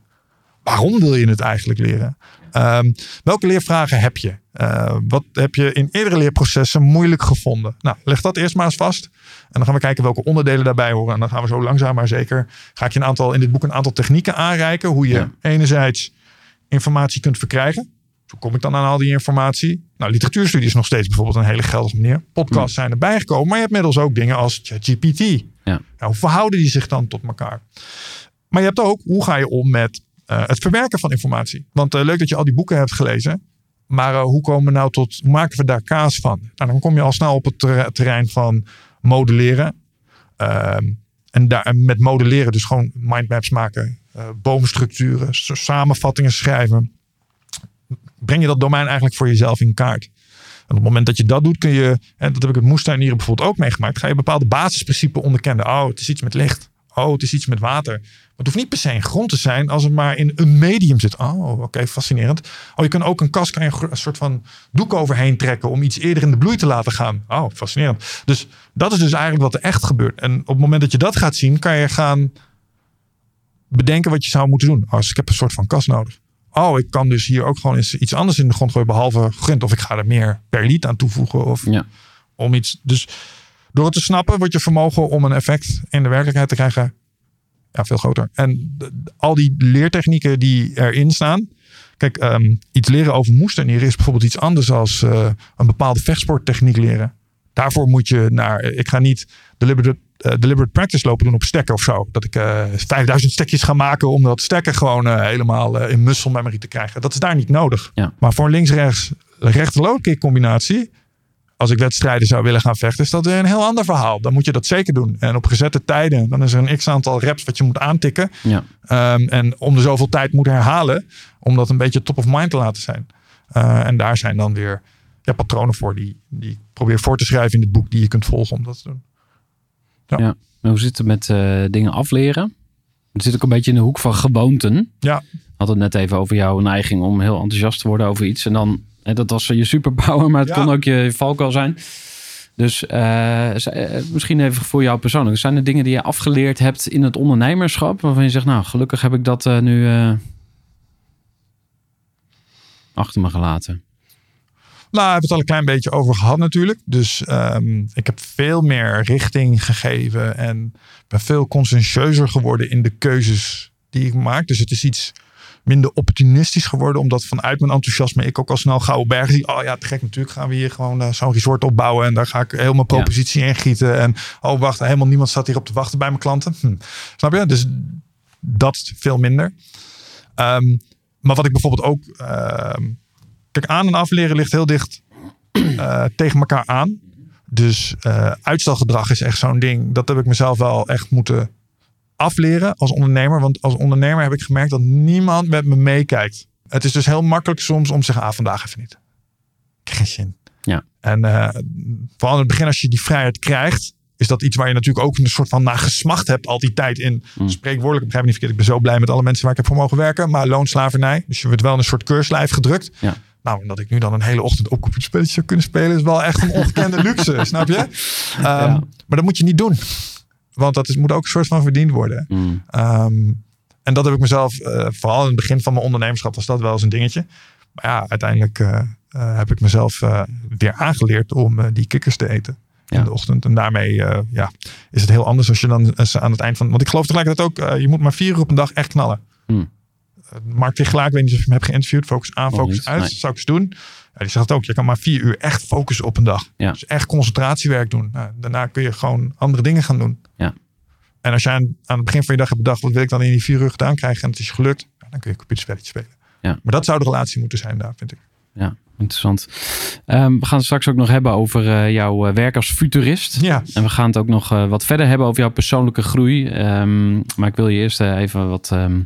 Speaker 2: waarom wil je het eigenlijk leren? Ehm, welke leervragen heb je? Uh, wat heb je in eerdere leerprocessen moeilijk gevonden? Nou, leg dat eerst maar eens vast. En dan gaan we kijken welke onderdelen daarbij horen. En dan gaan we zo langzaam maar zeker. Ga ik je een aantal, in dit boek een aantal technieken aanreiken. Hoe je enerzijds informatie kunt verkrijgen. Hoe kom ik dan aan al die informatie? Nou, literatuurstudie is nog steeds bijvoorbeeld een hele geldige manier. Podcasts zijn erbij gekomen. Maar je hebt inmiddels ook dingen als ChatGPT.
Speaker 1: Ja.
Speaker 2: Nou, hoe verhouden die zich dan tot elkaar? Maar je hebt ook, hoe ga je om met uh, het verwerken van informatie? Want uh, leuk dat je al die boeken hebt gelezen. Maar uh, hoe komen we nou tot, hoe maken we daar kaas van? Nou, dan kom je al snel op het terrein van modelleren. Ehm, en, daar, met modelleren dus gewoon mindmaps maken, boomstructuren, samenvattingen schrijven. Breng je dat domein eigenlijk voor jezelf in kaart. En op het moment dat je dat doet, kun je, en dat heb ik het moestuinieren bijvoorbeeld ook meegemaakt, ga je bepaalde basisprincipes onderkennen. Oh, het is iets met licht. Oh, het is iets met water. Het hoeft niet per se in grond te zijn als het maar in een medium zit. Oh, oké, fascinerend. Oh, je kan ook een kast kan je een soort van doek overheen trekken om iets eerder in de bloei te laten gaan. Oh, fascinerend. Dus dat is dus eigenlijk wat er echt gebeurt. En op het moment dat je dat gaat zien, kan je gaan bedenken wat je zou moeten doen. Als oh, ik heb een soort van kast nodig. Oh, ik kan dus hier ook gewoon eens iets anders in de grond gooien behalve grind. Of ik ga er meer perliet aan toevoegen. Of
Speaker 1: ja.
Speaker 2: om iets. Dus door het te snappen wordt je vermogen om een effect in de werkelijkheid te krijgen ja, veel groter. En al die leertechnieken die erin staan. Kijk, um, iets leren over moestuinieren is bijvoorbeeld iets anders dan uh, een bepaalde vechtsporttechniek leren. Daarvoor moet je naar. Ik ga niet deliberate, uh, deliberate practice lopen doen op stekken of zo. Dat ik uh, 5000 stekjes ga maken om dat stekken gewoon helemaal in muscle memory te krijgen. Dat is daar niet nodig.
Speaker 1: Ja.
Speaker 2: Maar voor een links-rechts rechter kick combinatie als ik wedstrijden zou willen gaan vechten, is dat weer een heel ander verhaal. Dan moet je dat zeker doen. En op gezette tijden, dan is er een x aantal reps wat je moet aantikken.
Speaker 1: Ja.
Speaker 2: Um, en om de zoveel tijd moet herhalen, om dat een beetje top of mind te laten zijn. Uh, en daar zijn dan weer ja, patronen voor die, die ik probeer voor te schrijven in het boek die je kunt volgen om dat te doen.
Speaker 1: Ja. ja. hoe zit het met uh, dingen afleren? Het zit ook een beetje in de hoek van gewoonten.
Speaker 2: Ja.
Speaker 1: Had het net even over jouw neiging om heel enthousiast te worden over iets. En dan en dat was je superpower, maar het
Speaker 2: Ja.
Speaker 1: kon ook je valkuil zijn. Dus eh, eh, misschien even voor jou persoonlijk. Zijn er dingen die je afgeleerd hebt in het ondernemerschap... waarvan je zegt, nou, gelukkig heb ik dat eh, nu achter me gelaten.
Speaker 2: Nou, we hebben het al een klein beetje over gehad natuurlijk. Dus ehm, ik heb veel meer richting gegeven en ben veel conscientieuzer geworden in de keuzes die ik maak. Dus het is iets minder opportunistisch geworden, omdat vanuit mijn enthousiasme ik ook al snel Gouden Bergen zie. Oh ja, te gek natuurlijk gaan we hier gewoon eh, zo'n resort opbouwen en daar ga ik mijn propositie in gieten. En oh wacht, helemaal niemand staat hier op te wachten bij mijn klanten. Hm. Snap je? Dus dat veel minder. Ehm, maar wat ik bijvoorbeeld ook ehm, Kijk, aan- en afleren ligt heel dicht eh, tegen elkaar aan. Dus eh, uitstelgedrag is echt zo'n ding. Dat heb ik mezelf wel echt moeten afleren als ondernemer. Want als ondernemer heb ik gemerkt dat niemand met me meekijkt. Het is dus heel makkelijk soms om te zeggen, ah, vandaag even niet. Geen zin.
Speaker 1: Ja.
Speaker 2: En eh, vooral in het begin als je die vrijheid krijgt, is dat iets waar je natuurlijk ook een soort van naar gesmacht hebt al die tijd in.
Speaker 1: Mm.
Speaker 2: Spreekwoordelijk, begrijp me niet verkeerd. Ik ben zo blij met alle mensen waar ik heb voor mogen werken. Maar loonslavernij. Dus je wordt wel in een soort keurslijf gedrukt.
Speaker 1: Ja.
Speaker 2: Nou, en dat ik nu dan een hele ochtend ook computerspelletjes zou kunnen spelen, is wel echt een ongekende luxe, snap je? Ehm, Maar dat moet je niet doen. Want dat is, moet ook een soort van verdiend worden.
Speaker 1: Mm.
Speaker 2: Ehm, en dat heb ik mezelf, eh, vooral in het begin van mijn ondernemerschap, was dat wel eens een dingetje. Maar ja, uiteindelijk eh, eh, heb ik mezelf weer aangeleerd om die kikkers te eten
Speaker 1: Ja.
Speaker 2: in de ochtend. En daarmee ja, is het heel anders als je dan aan het eind van... Want ik geloof tegelijkertijd ook, je moet maar vier uur op een dag echt knallen. Uh, Mark Tichelaar, ik weet niet of je hem hebt geïnterviewd. Focus aan, focus uit.
Speaker 1: nee.
Speaker 2: Zou ik eens doen. Ja, die zegt ook, je kan maar vier uur echt focussen op een dag.
Speaker 1: Ja.
Speaker 2: Dus echt concentratiewerk doen. Nou, daarna kun je gewoon andere dingen gaan doen.
Speaker 1: Ja.
Speaker 2: En als je aan, aan het begin van je dag hebt bedacht, wat wil ik dan in die vier uur gedaan krijgen en het is gelukt, dan kun je computerspelletje spelen.
Speaker 1: Ja.
Speaker 2: Maar dat zou de relatie moeten zijn daar, vind ik.
Speaker 1: Ja, interessant. Ehm, we gaan het straks ook nog hebben over eh, jouw eh, werk als futurist.
Speaker 2: Ja,
Speaker 1: En we gaan het ook nog eh, wat verder hebben over jouw persoonlijke groei. Ehm, maar ik wil je eerst even wat ehm,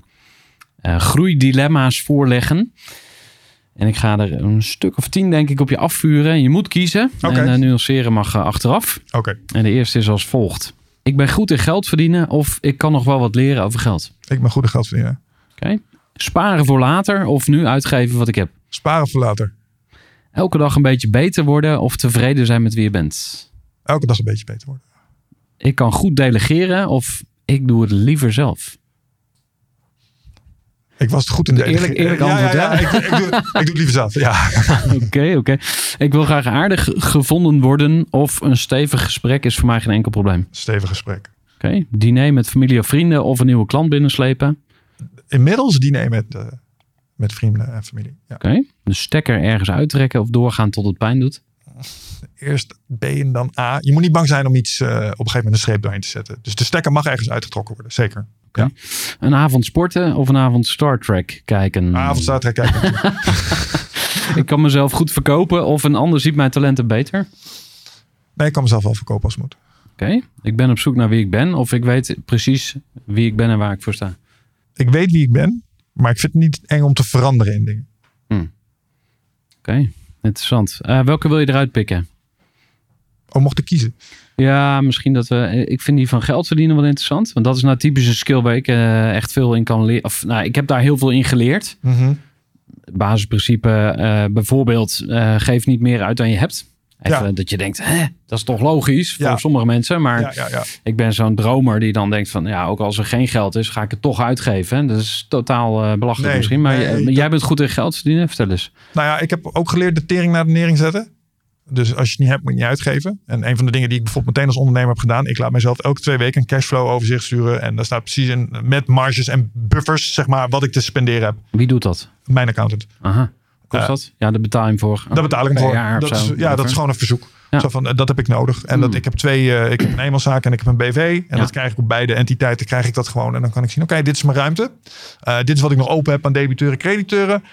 Speaker 1: eh, groeidilemma's voorleggen. En ik ga er een stuk of tien, denk ik, op je afvuren. Je moet kiezen. En eh, nuanceren mag eh, achteraf.
Speaker 2: oké.
Speaker 1: En de eerste is als volgt. Ik ben goed in geld verdienen of ik kan nog wel wat leren over geld.
Speaker 2: Ik ben goede geld verdienen.
Speaker 1: Oké. Sparen voor later of nu uitgeven wat ik heb.
Speaker 2: Sparen voor later.
Speaker 1: Elke dag een beetje beter worden of tevreden zijn met wie je bent.
Speaker 2: Elke dag een beetje beter worden.
Speaker 1: Ik kan goed delegeren of ik doe het liever zelf.
Speaker 2: Ik was het goed in de
Speaker 1: Eerlijk- eerlijk antwoord,
Speaker 2: ja, ik, ik, doe, ik doe het liever zelf. Ja.
Speaker 1: Oké, oké. Ik wil graag aardig gevonden worden of een stevig gesprek is voor mij geen enkel probleem.
Speaker 2: Stevig gesprek.
Speaker 1: Oké, diner met familie of vrienden of een nieuwe klant binnenslepen.
Speaker 2: Inmiddels diner met, eh, met vrienden en familie. Ja.
Speaker 1: Oké, de stekker ergens uittrekken of doorgaan tot het pijn doet.
Speaker 2: Eerst B en dan A. Je moet niet bang zijn om iets eh, op een gegeven moment een streep doorheen te zetten. Dus de stekker mag ergens uitgetrokken worden. Zeker. Ja.
Speaker 1: Een avond sporten of een avond Star Trek kijken.
Speaker 2: Avond staat er kijken.
Speaker 1: Ik kan mezelf goed verkopen of een ander ziet mijn talenten beter.
Speaker 2: Nee, ik kan mezelf wel verkopen als het moet.
Speaker 1: Oké, ik ben op zoek naar wie ik ben of ik weet precies wie ik ben en waar ik voor sta.
Speaker 2: Ik weet wie ik ben, maar ik vind het niet eng om te veranderen in dingen.
Speaker 1: Oké, interessant. Eh, welke wil je eruit pikken?
Speaker 2: Oh, mocht ik kiezen.
Speaker 1: Ja, misschien dat we. eh, Ik vind die van geld verdienen wel interessant. Want dat is nou typisch een skill waar ik eh, echt veel in kan leren. Of nou, ik heb daar heel veel in geleerd.
Speaker 2: Mhm.
Speaker 1: Basisprincipe, eh, bijvoorbeeld, geef niet meer uit dan je hebt. Even
Speaker 2: Ja.
Speaker 1: dat je denkt, hè, dat is toch logisch voor
Speaker 2: Ja.
Speaker 1: sommige mensen. Maar
Speaker 2: Ja, ja, ja.
Speaker 1: ik ben zo'n dromer die dan denkt van, ja, ook als er geen geld is, ga ik het toch uitgeven. Dat is totaal belachelijk
Speaker 2: Nee,
Speaker 1: misschien. Maar
Speaker 2: nee,
Speaker 1: jij-
Speaker 2: dat-
Speaker 1: jij bent goed in geld verdienen. Vertel eens.
Speaker 2: Nou ja, ik heb ook geleerd de tering naar de nering zetten. Dus als je het niet hebt, moet je niet uitgeven. En een van de dingen die ik bijvoorbeeld meteen als ondernemer heb gedaan. Ik laat mezelf elke twee weken een cashflow overzicht sturen. En daar staat precies in met marges en buffers, zeg maar, wat ik te spenderen heb.
Speaker 1: Wie doet dat?
Speaker 2: Mijn accountant.
Speaker 1: Aha. Kost
Speaker 2: Eh,
Speaker 1: dat? Ja, daar betaal je hem voor.
Speaker 2: Daar betaal ik hem voor. Dat is, ja, dat is gewoon een verzoek.
Speaker 1: Ja.
Speaker 2: Zo van, eh, dat heb ik nodig. En dat,
Speaker 1: Hmm.
Speaker 2: ik heb twee, eh, ik heb een eenmanszaak en ik heb een BV. En
Speaker 1: Ja.
Speaker 2: dat krijg ik op beide entiteiten, krijg ik dat gewoon. En dan kan ik zien, oké, dit is mijn ruimte. Eh, dit is wat ik nog open heb aan debiteuren, crediteuren.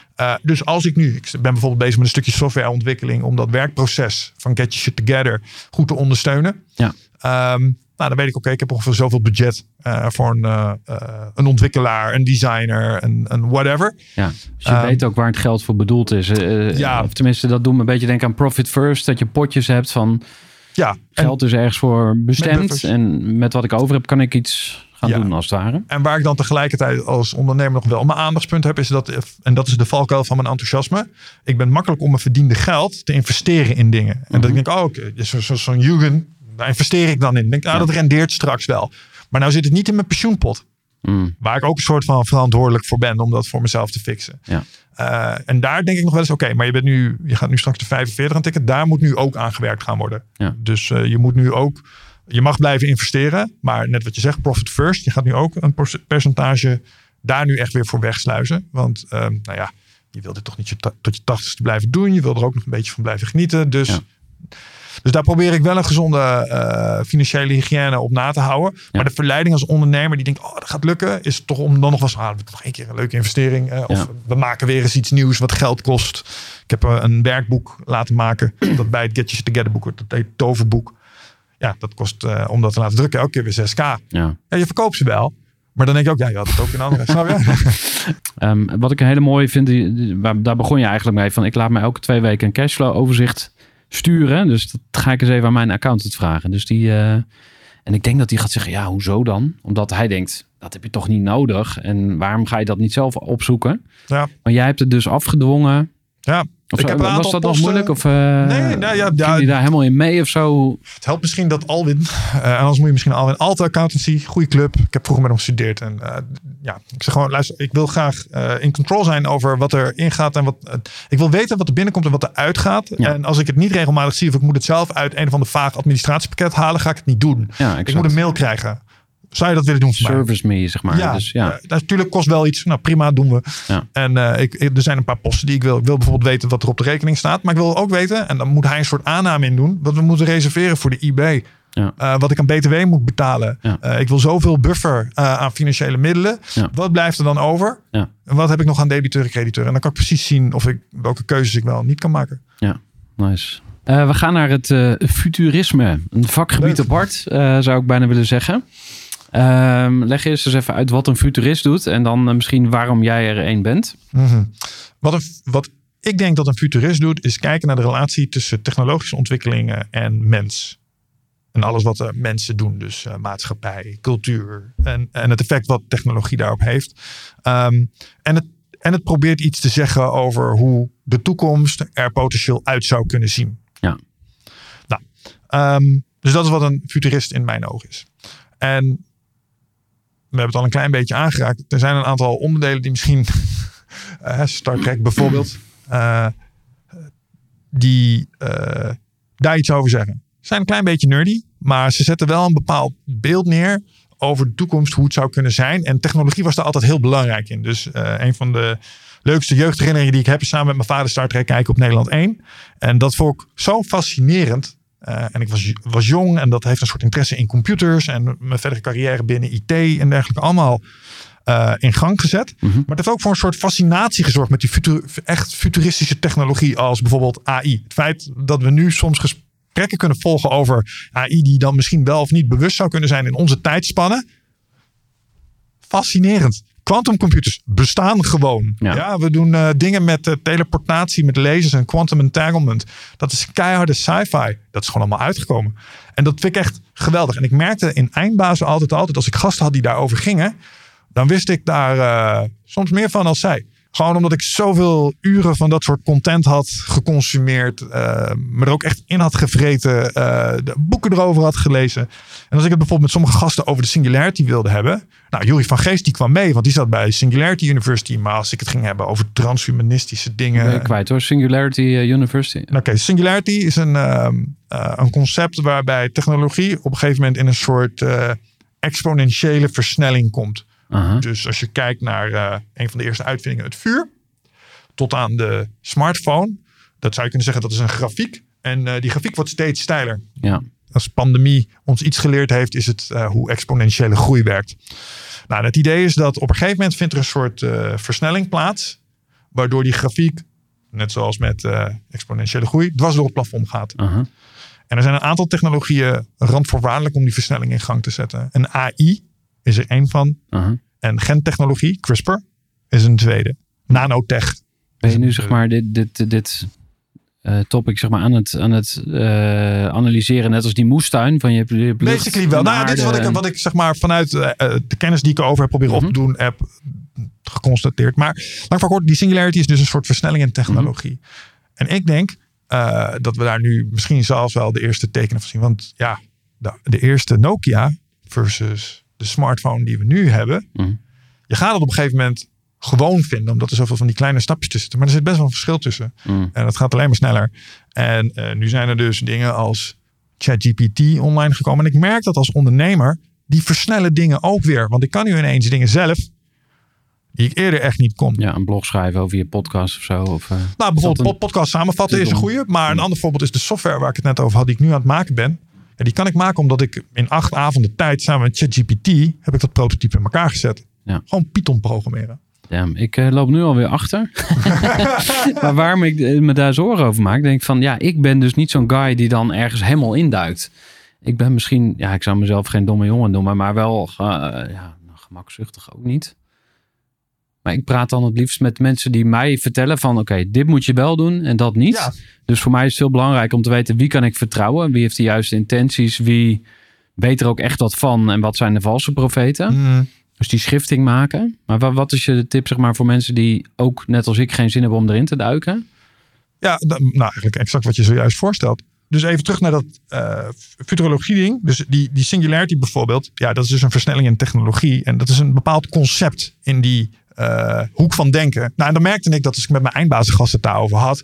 Speaker 2: Dus als ik nu, ik ben bijvoorbeeld bezig met een stukje softwareontwikkeling om dat werkproces van Get Your Shit Together goed te ondersteunen.
Speaker 1: Ja.
Speaker 2: Ehm, nou, dan weet ik, oké, ik heb ongeveer zoveel budget eh, voor een, eh, eh, een ontwikkelaar, een designer, een, een whatever.
Speaker 1: Ja, dus je
Speaker 2: Ehm,
Speaker 1: weet ook waar het geld voor bedoeld is.
Speaker 2: Ja.
Speaker 1: Of tenminste, dat doet me een beetje denken aan profit first. Dat je potjes hebt van
Speaker 2: Ja,
Speaker 1: geld is ergens voor bestemd. En met wat ik over heb, kan ik iets gaan
Speaker 2: Ja.
Speaker 1: doen als het ware.
Speaker 2: En waar ik dan tegelijkertijd als ondernemer nog wel mijn aandachtspunt heb, is dat, en dat is de valkuil van mijn enthousiasme. Ik ben makkelijk om mijn verdiende geld te investeren in dingen. En dat ik denk, oh, oké, zo- zo- zo'n Jugend, daar investeer ik dan in. Denk, ah, dat rendeert straks wel. Maar nou zit het niet in mijn pensioenpot.
Speaker 1: Mm.
Speaker 2: Waar ik ook een soort van verantwoordelijk voor ben om dat voor mezelf te fixen.
Speaker 1: Ja.
Speaker 2: Eh, en daar denk ik nog wel eens, oké, maar je, bent nu, je gaat nu straks de 45 aan tikken. Daar moet nu ook aan gewerkt gaan worden.
Speaker 1: Ja.
Speaker 2: Dus eh, je moet nu ook, je mag blijven investeren. Maar net wat je zegt, profit first. Je gaat nu ook een perc- percentage daar nu echt weer voor wegsluizen. Want ehm, nou ja, je wil dit toch niet je tot je tachtigste blijven doen. Je wil er ook nog een beetje van blijven genieten. Dus,
Speaker 1: Ja.
Speaker 2: Dus daar probeer ik wel een gezonde eh, financiële hygiëne op na te houden. Maar de verleiding als ondernemer die denkt, oh dat gaat lukken. Is toch om dan nog wel eens, ah, nog één keer een leuke investering. eh, of
Speaker 1: Ja.
Speaker 2: we maken weer eens iets nieuws wat geld kost. Ik heb eh, een werkboek laten maken. dat bij het Get Shit Together boek. Dat heet Toverboek. Ja, dat kost, om dat te laten drukken, elke keer weer 6k.
Speaker 1: Ja.
Speaker 2: Ja, je verkoopt ze wel. Maar dan denk je ook, ja, je had het ook in andere. Snap je?
Speaker 1: Ehm, wat ik een hele mooie vind, die, die- waar, daar begon je eigenlijk mee. Van ik laat me elke twee weken een cashflow overzicht sturen. Dus dat ga ik eens even aan mijn accountant vragen. Dus die, eh, en ik denk dat hij gaat zeggen, ja, hoezo dan? Omdat hij denkt, dat heb je toch niet nodig. En waarom ga je dat niet zelf opzoeken?
Speaker 2: Ja.
Speaker 1: Maar jij hebt het dus afgedwongen.
Speaker 2: Ja,
Speaker 1: Of
Speaker 2: Ik
Speaker 1: zo.
Speaker 2: heb
Speaker 1: was dat nog
Speaker 2: posten-
Speaker 1: moeilijk? Of, eh
Speaker 2: Nee, nou ja,
Speaker 1: je daar helemaal in mee of zo?
Speaker 2: Het helpt misschien dat Alwin, eh, anders moet je misschien Alwin, Alta Accountancy, goede club. Ik heb vroeger met hem gestudeerd. En eh, ja, ik zeg gewoon, luister, ik wil graag in control zijn over wat er ingaat en wat. ik wil weten wat er binnenkomt en wat er uitgaat.
Speaker 1: Ja.
Speaker 2: En als ik het niet regelmatig zie of ik moet het zelf uit een of ander vaag administratiepakket halen, ga ik het niet doen.
Speaker 1: Ja,
Speaker 2: Ik moet een mail krijgen. Zou je dat willen doen voor mij?
Speaker 1: Service me, zeg maar.
Speaker 2: Ja,
Speaker 1: Dus, ja.
Speaker 2: eh, natuurlijk kost wel iets. Nou, prima, doen we.
Speaker 1: Ja.
Speaker 2: En eh, ik, er zijn een paar posten die ik wil. Ik wil bijvoorbeeld weten wat er op de rekening staat. Maar ik wil ook weten, en dan moet hij een soort aanname in doen, wat we moeten reserveren voor de IB.
Speaker 1: Ja.
Speaker 2: Eh, wat ik aan BTW moet betalen.
Speaker 1: Ja.
Speaker 2: Ik wil zoveel buffer aan financiële middelen.
Speaker 1: Ja.
Speaker 2: Wat blijft er dan over?
Speaker 1: Ja.
Speaker 2: En wat heb ik nog aan debiteuren, crediteuren? En dan kan ik precies zien of ik, welke keuzes ik wel en niet kan maken.
Speaker 1: Ja, nice. We gaan naar het futurisme. Een vakgebied
Speaker 2: Leuk.
Speaker 1: apart, zou ik bijna willen zeggen. Ehm, leg eerst eens even uit wat een futurist doet. En dan eh, misschien waarom jij er één bent.
Speaker 2: Mhm. Wat, een, wat ik denk dat een futurist doet, is kijken naar de relatie tussen technologische ontwikkelingen en mens. En alles wat er mensen doen, dus eh, maatschappij, cultuur en, en het effect wat technologie daarop heeft. Ehm, en, het, en het probeert iets te zeggen over hoe de toekomst er potentieel uit zou kunnen zien.
Speaker 1: Ja.
Speaker 2: Nou, ehm, dus dat is wat een futurist in mijn ogen is. En hebben het al een klein beetje aangeraakt. Er zijn een aantal onderdelen die misschien, eh, Star Trek bijvoorbeeld, eh, die eh, daar iets over zeggen. Ze zijn een klein beetje nerdy, maar ze zetten wel een bepaald beeld neer over de toekomst, hoe het zou kunnen zijn. En technologie was daar altijd heel belangrijk in. Dus een van de leukste jeugdherinneringen die ik heb is samen met mijn vader Star Trek kijken op Nederland 1. En dat vond ik zo fascinerend. Eh, en ik was, was jong en dat heeft een soort interesse in computers en mijn verdere carrière binnen IT en dergelijke allemaal eh, in gang gezet. Maar het heeft ook voor een soort fascinatie gezorgd met die futu- echt futuristische technologie als bijvoorbeeld AI. Het feit dat we nu soms gesprekken kunnen volgen over AI die dan misschien wel of niet bewust zou kunnen zijn in onze tijdspannen. Fascinerend. Quantumcomputers bestaan gewoon. Ja.
Speaker 3: Ja.
Speaker 2: we doen eh, dingen met eh, teleportatie, met lasers en quantum entanglement. Dat is keiharde sci-fi. Dat is gewoon allemaal uitgekomen. En dat vind ik echt geweldig. En ik merkte in eindbazen altijd, altijd als ik gasten had die daarover gingen, dan wist ik daar eh, soms meer van als zij. Gewoon omdat ik zoveel uren van dat soort content had geconsumeerd. eh me er ook echt in had gevreten. eh, de boeken erover had gelezen. En als ik het bijvoorbeeld met sommige gasten over de Singularity wilde hebben. Nou, Jurie van Geest die kwam mee. Want die zat bij Singularity University. Maar als ik het ging hebben over transhumanistische dingen.
Speaker 3: Ben je kwijt hoor. Singularity eh, University.
Speaker 2: Oké, Singularity is een, ehm, eh, een concept waarbij technologie op een gegeven moment in een soort exponentiële versnelling komt. Dus als je kijkt naar eh, een van de eerste uitvindingen, het vuur, tot aan de smartphone, dat zou je kunnen zeggen dat is een grafiek. En eh, die grafiek wordt steeds steiler.
Speaker 3: Ja.
Speaker 2: Als pandemie ons iets geleerd heeft, is het eh, hoe exponentiële groei werkt. Nou, het idee is dat op een gegeven moment vindt er een soort versnelling plaats, waardoor die grafiek, net zoals met exponentiële groei, dwars door het plafond gaat. En er zijn een aantal technologieën randvoorwaardelijk om die versnelling in gang te zetten. En AI is er één van. En gentechnologie, CRISPR, is een tweede. Nanotech.
Speaker 3: Ben je nu zeg maar dit, dit, dit eh, topic zeg maar aan het, aan het eh, analyseren, net als die moestuin van je je lucht
Speaker 2: Basically wel. Nou, dit is wat ik, wat ik zeg maar vanuit eh, de kennis die ik erover heb proberen op te doen, heb geconstateerd. Maar lang voor kort, die singularity is dus een soort versnelling in technologie. En ik denk dat we daar nu misschien zelfs wel de eerste tekenen van zien. Want ja, de, de eerste Nokia versus de smartphone die we nu hebben.
Speaker 3: Mhm.
Speaker 2: Je gaat het op een gegeven moment gewoon vinden, omdat er zoveel van die kleine stapjes tussen zitten. Maar er zit best wel een verschil tussen.
Speaker 3: Mm.
Speaker 2: En dat gaat alleen maar sneller. En eh, nu zijn er dus dingen als ChatGPT online gekomen. En ik merk dat als ondernemer, die versnellen dingen ook weer. Want ik kan nu ineens dingen zelf, die ik eerder echt niet kon.
Speaker 3: Ja, een blog schrijven over je podcast of zo. Of, eh,
Speaker 2: Nou, bijvoorbeeld
Speaker 3: een-
Speaker 2: podcast samenvatten is een goede. Maar een ander voorbeeld is de software waar ik het net over had, die ik nu aan het maken ben. Ja, die kan ik maken omdat ik in acht avonden tijd samen met ChatGPT heb ik dat prototype in elkaar gezet.
Speaker 3: Ja.
Speaker 2: Gewoon Python programmeren.
Speaker 3: ja, ik eh, loop nu alweer achter. maar waarom ik eh, me daar zorgen over maak, denk ik van ja, ik ben dus niet zo'n guy die dan ergens helemaal induikt. Ik ben misschien, ja, ik zou mezelf geen domme jongen noemen, maar wel eh, ja, gemakzuchtig ook niet. Maar ik praat dan het liefst met mensen die mij vertellen van oké, dit moet je wel doen en dat niet.
Speaker 2: Ja.
Speaker 3: Dus voor mij is het heel belangrijk om te weten wie kan ik vertrouwen, wie heeft de juiste intenties, wie weet er ook echt wat van en wat zijn de valse profeten.
Speaker 2: Mm.
Speaker 3: Dus die schifting maken. Maar wa- wat is je tip zeg maar, voor mensen die ook net als ik geen zin hebben om erin te duiken?
Speaker 2: Ja, nou eigenlijk exact wat je zojuist voorstelt. Dus even terug naar dat eh futurologie ding. Dus die, die singularity bijvoorbeeld. Ja, dat is dus een versnelling in technologie. En dat is een bepaald concept in die eh, hoek van denken. Nou, en dan merkte ik dat als ik met mijn eindbazengasten het daarover had,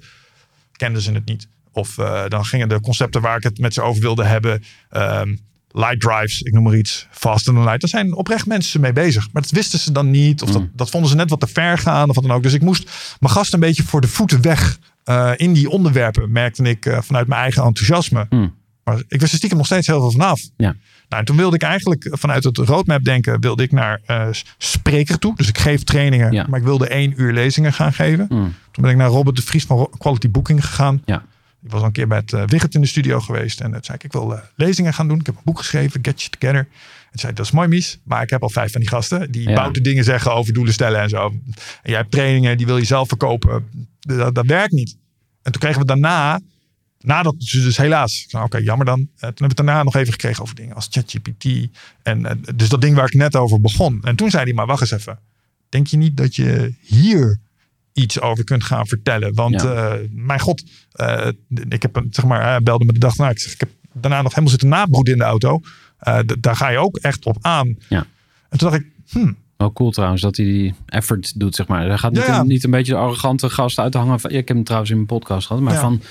Speaker 2: kenden ze het niet. Of eh, dan gingen de concepten waar ik het met ze over wilde hebben. ehm, light drives, ik noem maar iets. Faster than light. Daar zijn oprecht mensen mee bezig. Maar dat wisten ze dan niet. Of dat, dat vonden ze net wat te ver gaan. Of wat dan ook. Dus ik moest mijn gast een beetje voor de voeten weg. eh, in die onderwerpen merkte ik vanuit mijn eigen enthousiasme.
Speaker 3: Hmm.
Speaker 2: Maar ik wist er stiekem nog steeds heel veel vanaf.
Speaker 3: Ja.
Speaker 2: Nou, en toen wilde ik eigenlijk vanuit het roadmap denken, wilde ik naar eh, spreker toe. Dus ik geef trainingen,
Speaker 3: Ja.
Speaker 2: maar ik wilde één uur lezingen gaan geven.
Speaker 3: Hmm.
Speaker 2: Toen ben ik naar Robert de Vries van Quality Booking gegaan.
Speaker 3: Ja.
Speaker 2: Ik was al een keer met uh, Wigget in de studio geweest. En toen zei ik, ik wil eh, lezingen gaan doen. Ik heb een boek geschreven, Get You Together. En zei, dat is mooi Mies. Maar ik heb al vijf van die gasten. Die
Speaker 3: Ja.
Speaker 2: bouten dingen zeggen over doelen stellen en zo. En jij hebt trainingen, die wil je zelf verkopen. Dat, dat werkt niet. En toen kregen we daarna, nadat ze dus helaas, ik zei, oké, jammer dan. Eh, toen hebben we het daarna nog even gekregen over dingen als ChatGPT. En eh, dus dat ding waar ik net over begon. En toen zei hij, maar wacht eens even. Denk je niet dat je hier iets over kunt gaan vertellen? Want
Speaker 3: Ja.
Speaker 2: eh, mijn god, ik heb zeg maar, hij belde me de dag na. Ik zeg, ik heb daarna nog helemaal zitten nabroeden in de auto. Daar ga je ook echt op aan.
Speaker 3: Ja.
Speaker 2: En toen dacht ik, hmm,
Speaker 1: Wel cool trouwens dat hij die effort doet, zeg maar. Hij gaat niet,
Speaker 2: Ja, ja.
Speaker 1: Een, niet een beetje de arrogante gast uit te hangen. Van, ja, ik heb hem trouwens in mijn podcast gehad. Maar van,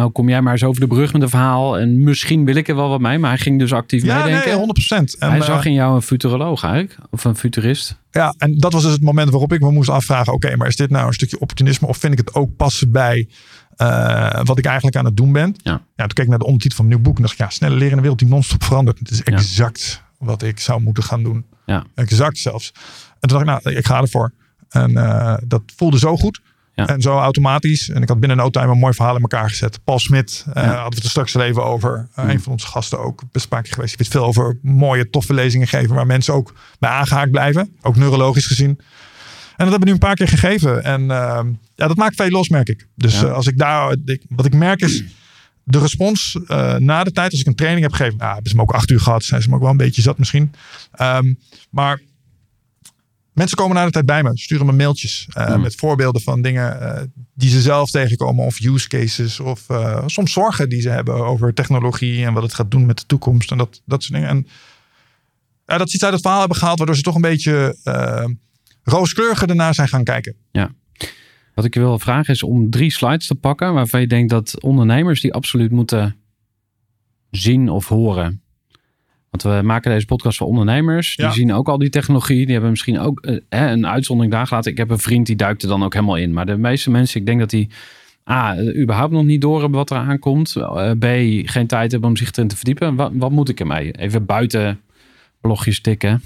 Speaker 1: nou kom jij maar eens over de brug met een verhaal. En misschien wil ik er wel wat mee. Maar hij ging dus actief
Speaker 2: ja,
Speaker 1: meedenken.
Speaker 2: nee, 100%. En,
Speaker 1: hij
Speaker 2: eh,
Speaker 1: zag in jou een futuroloog eigenlijk. Of een futurist.
Speaker 2: Ja, en dat was dus het moment waarop ik me moest afvragen: oké, maar is dit nou een stukje opportunisme of vind ik het ook passen bij eh, wat ik eigenlijk aan het doen ben?
Speaker 1: Ja.
Speaker 2: toen keek ik naar de ondertitel van mijn nieuw boek en dacht ik, ja, snelle leren in een wereld die non-stop verandert. Het is exact wat ik zou moeten gaan doen.
Speaker 1: Ja.
Speaker 2: Exact zelfs. En toen dacht ik, nou, ik ga ervoor. En eh, dat voelde zo goed.
Speaker 1: Ja.
Speaker 2: En zo automatisch. En ik had binnen no time een mooi verhaal in elkaar gezet. Paul Smit eh,
Speaker 1: Ja.
Speaker 2: hadden we het er straks al even over. Uh,
Speaker 1: Mm.
Speaker 2: Een van onze gasten ook. Keer geweest. Die weet veel over mooie, toffe lezingen geven. Waar mensen ook bij aangehaakt blijven. Ook neurologisch gezien. En dat hebben we nu een paar keer gegeven. En ehm, ja, dat maakt veel los, merk ik. Dus
Speaker 1: Ja.
Speaker 2: eh, als ik daar, ik, wat ik merk is de respons eh, na de tijd, als ik een training heb gegeven, nou, hebben ze me ook acht uur gehad, zijn ze me ook wel een beetje zat misschien. Ehm, maar mensen komen na de tijd bij me, sturen me mailtjes eh,
Speaker 1: Mm.
Speaker 2: met voorbeelden van dingen eh, die ze zelf tegenkomen, of use cases, of eh, soms zorgen die ze hebben over technologie en wat het gaat doen met de toekomst en dat, dat soort dingen. En ja, dat ze iets uit het verhaal hebben gehaald, waardoor ze toch een beetje rooskleuriger ernaar zijn gaan kijken.
Speaker 1: Wat ik je wil vragen is om drie slides te pakken. Waarvan je denkt dat ondernemers die absoluut moeten zien of horen. Want we maken deze podcast voor ondernemers. Die
Speaker 2: Ja.
Speaker 1: zien ook al die technologie. Die hebben misschien ook eh, een uitzondering daar gelaten. Ik heb een vriend die duikt er dan ook helemaal in. Maar de meeste mensen, ik denk dat die A, eh, überhaupt nog niet door hebben wat er aankomt. Eh, B, geen tijd hebben om zich erin te verdiepen. Wat, wat moet ik ermee? Even buiten blogjes tikken.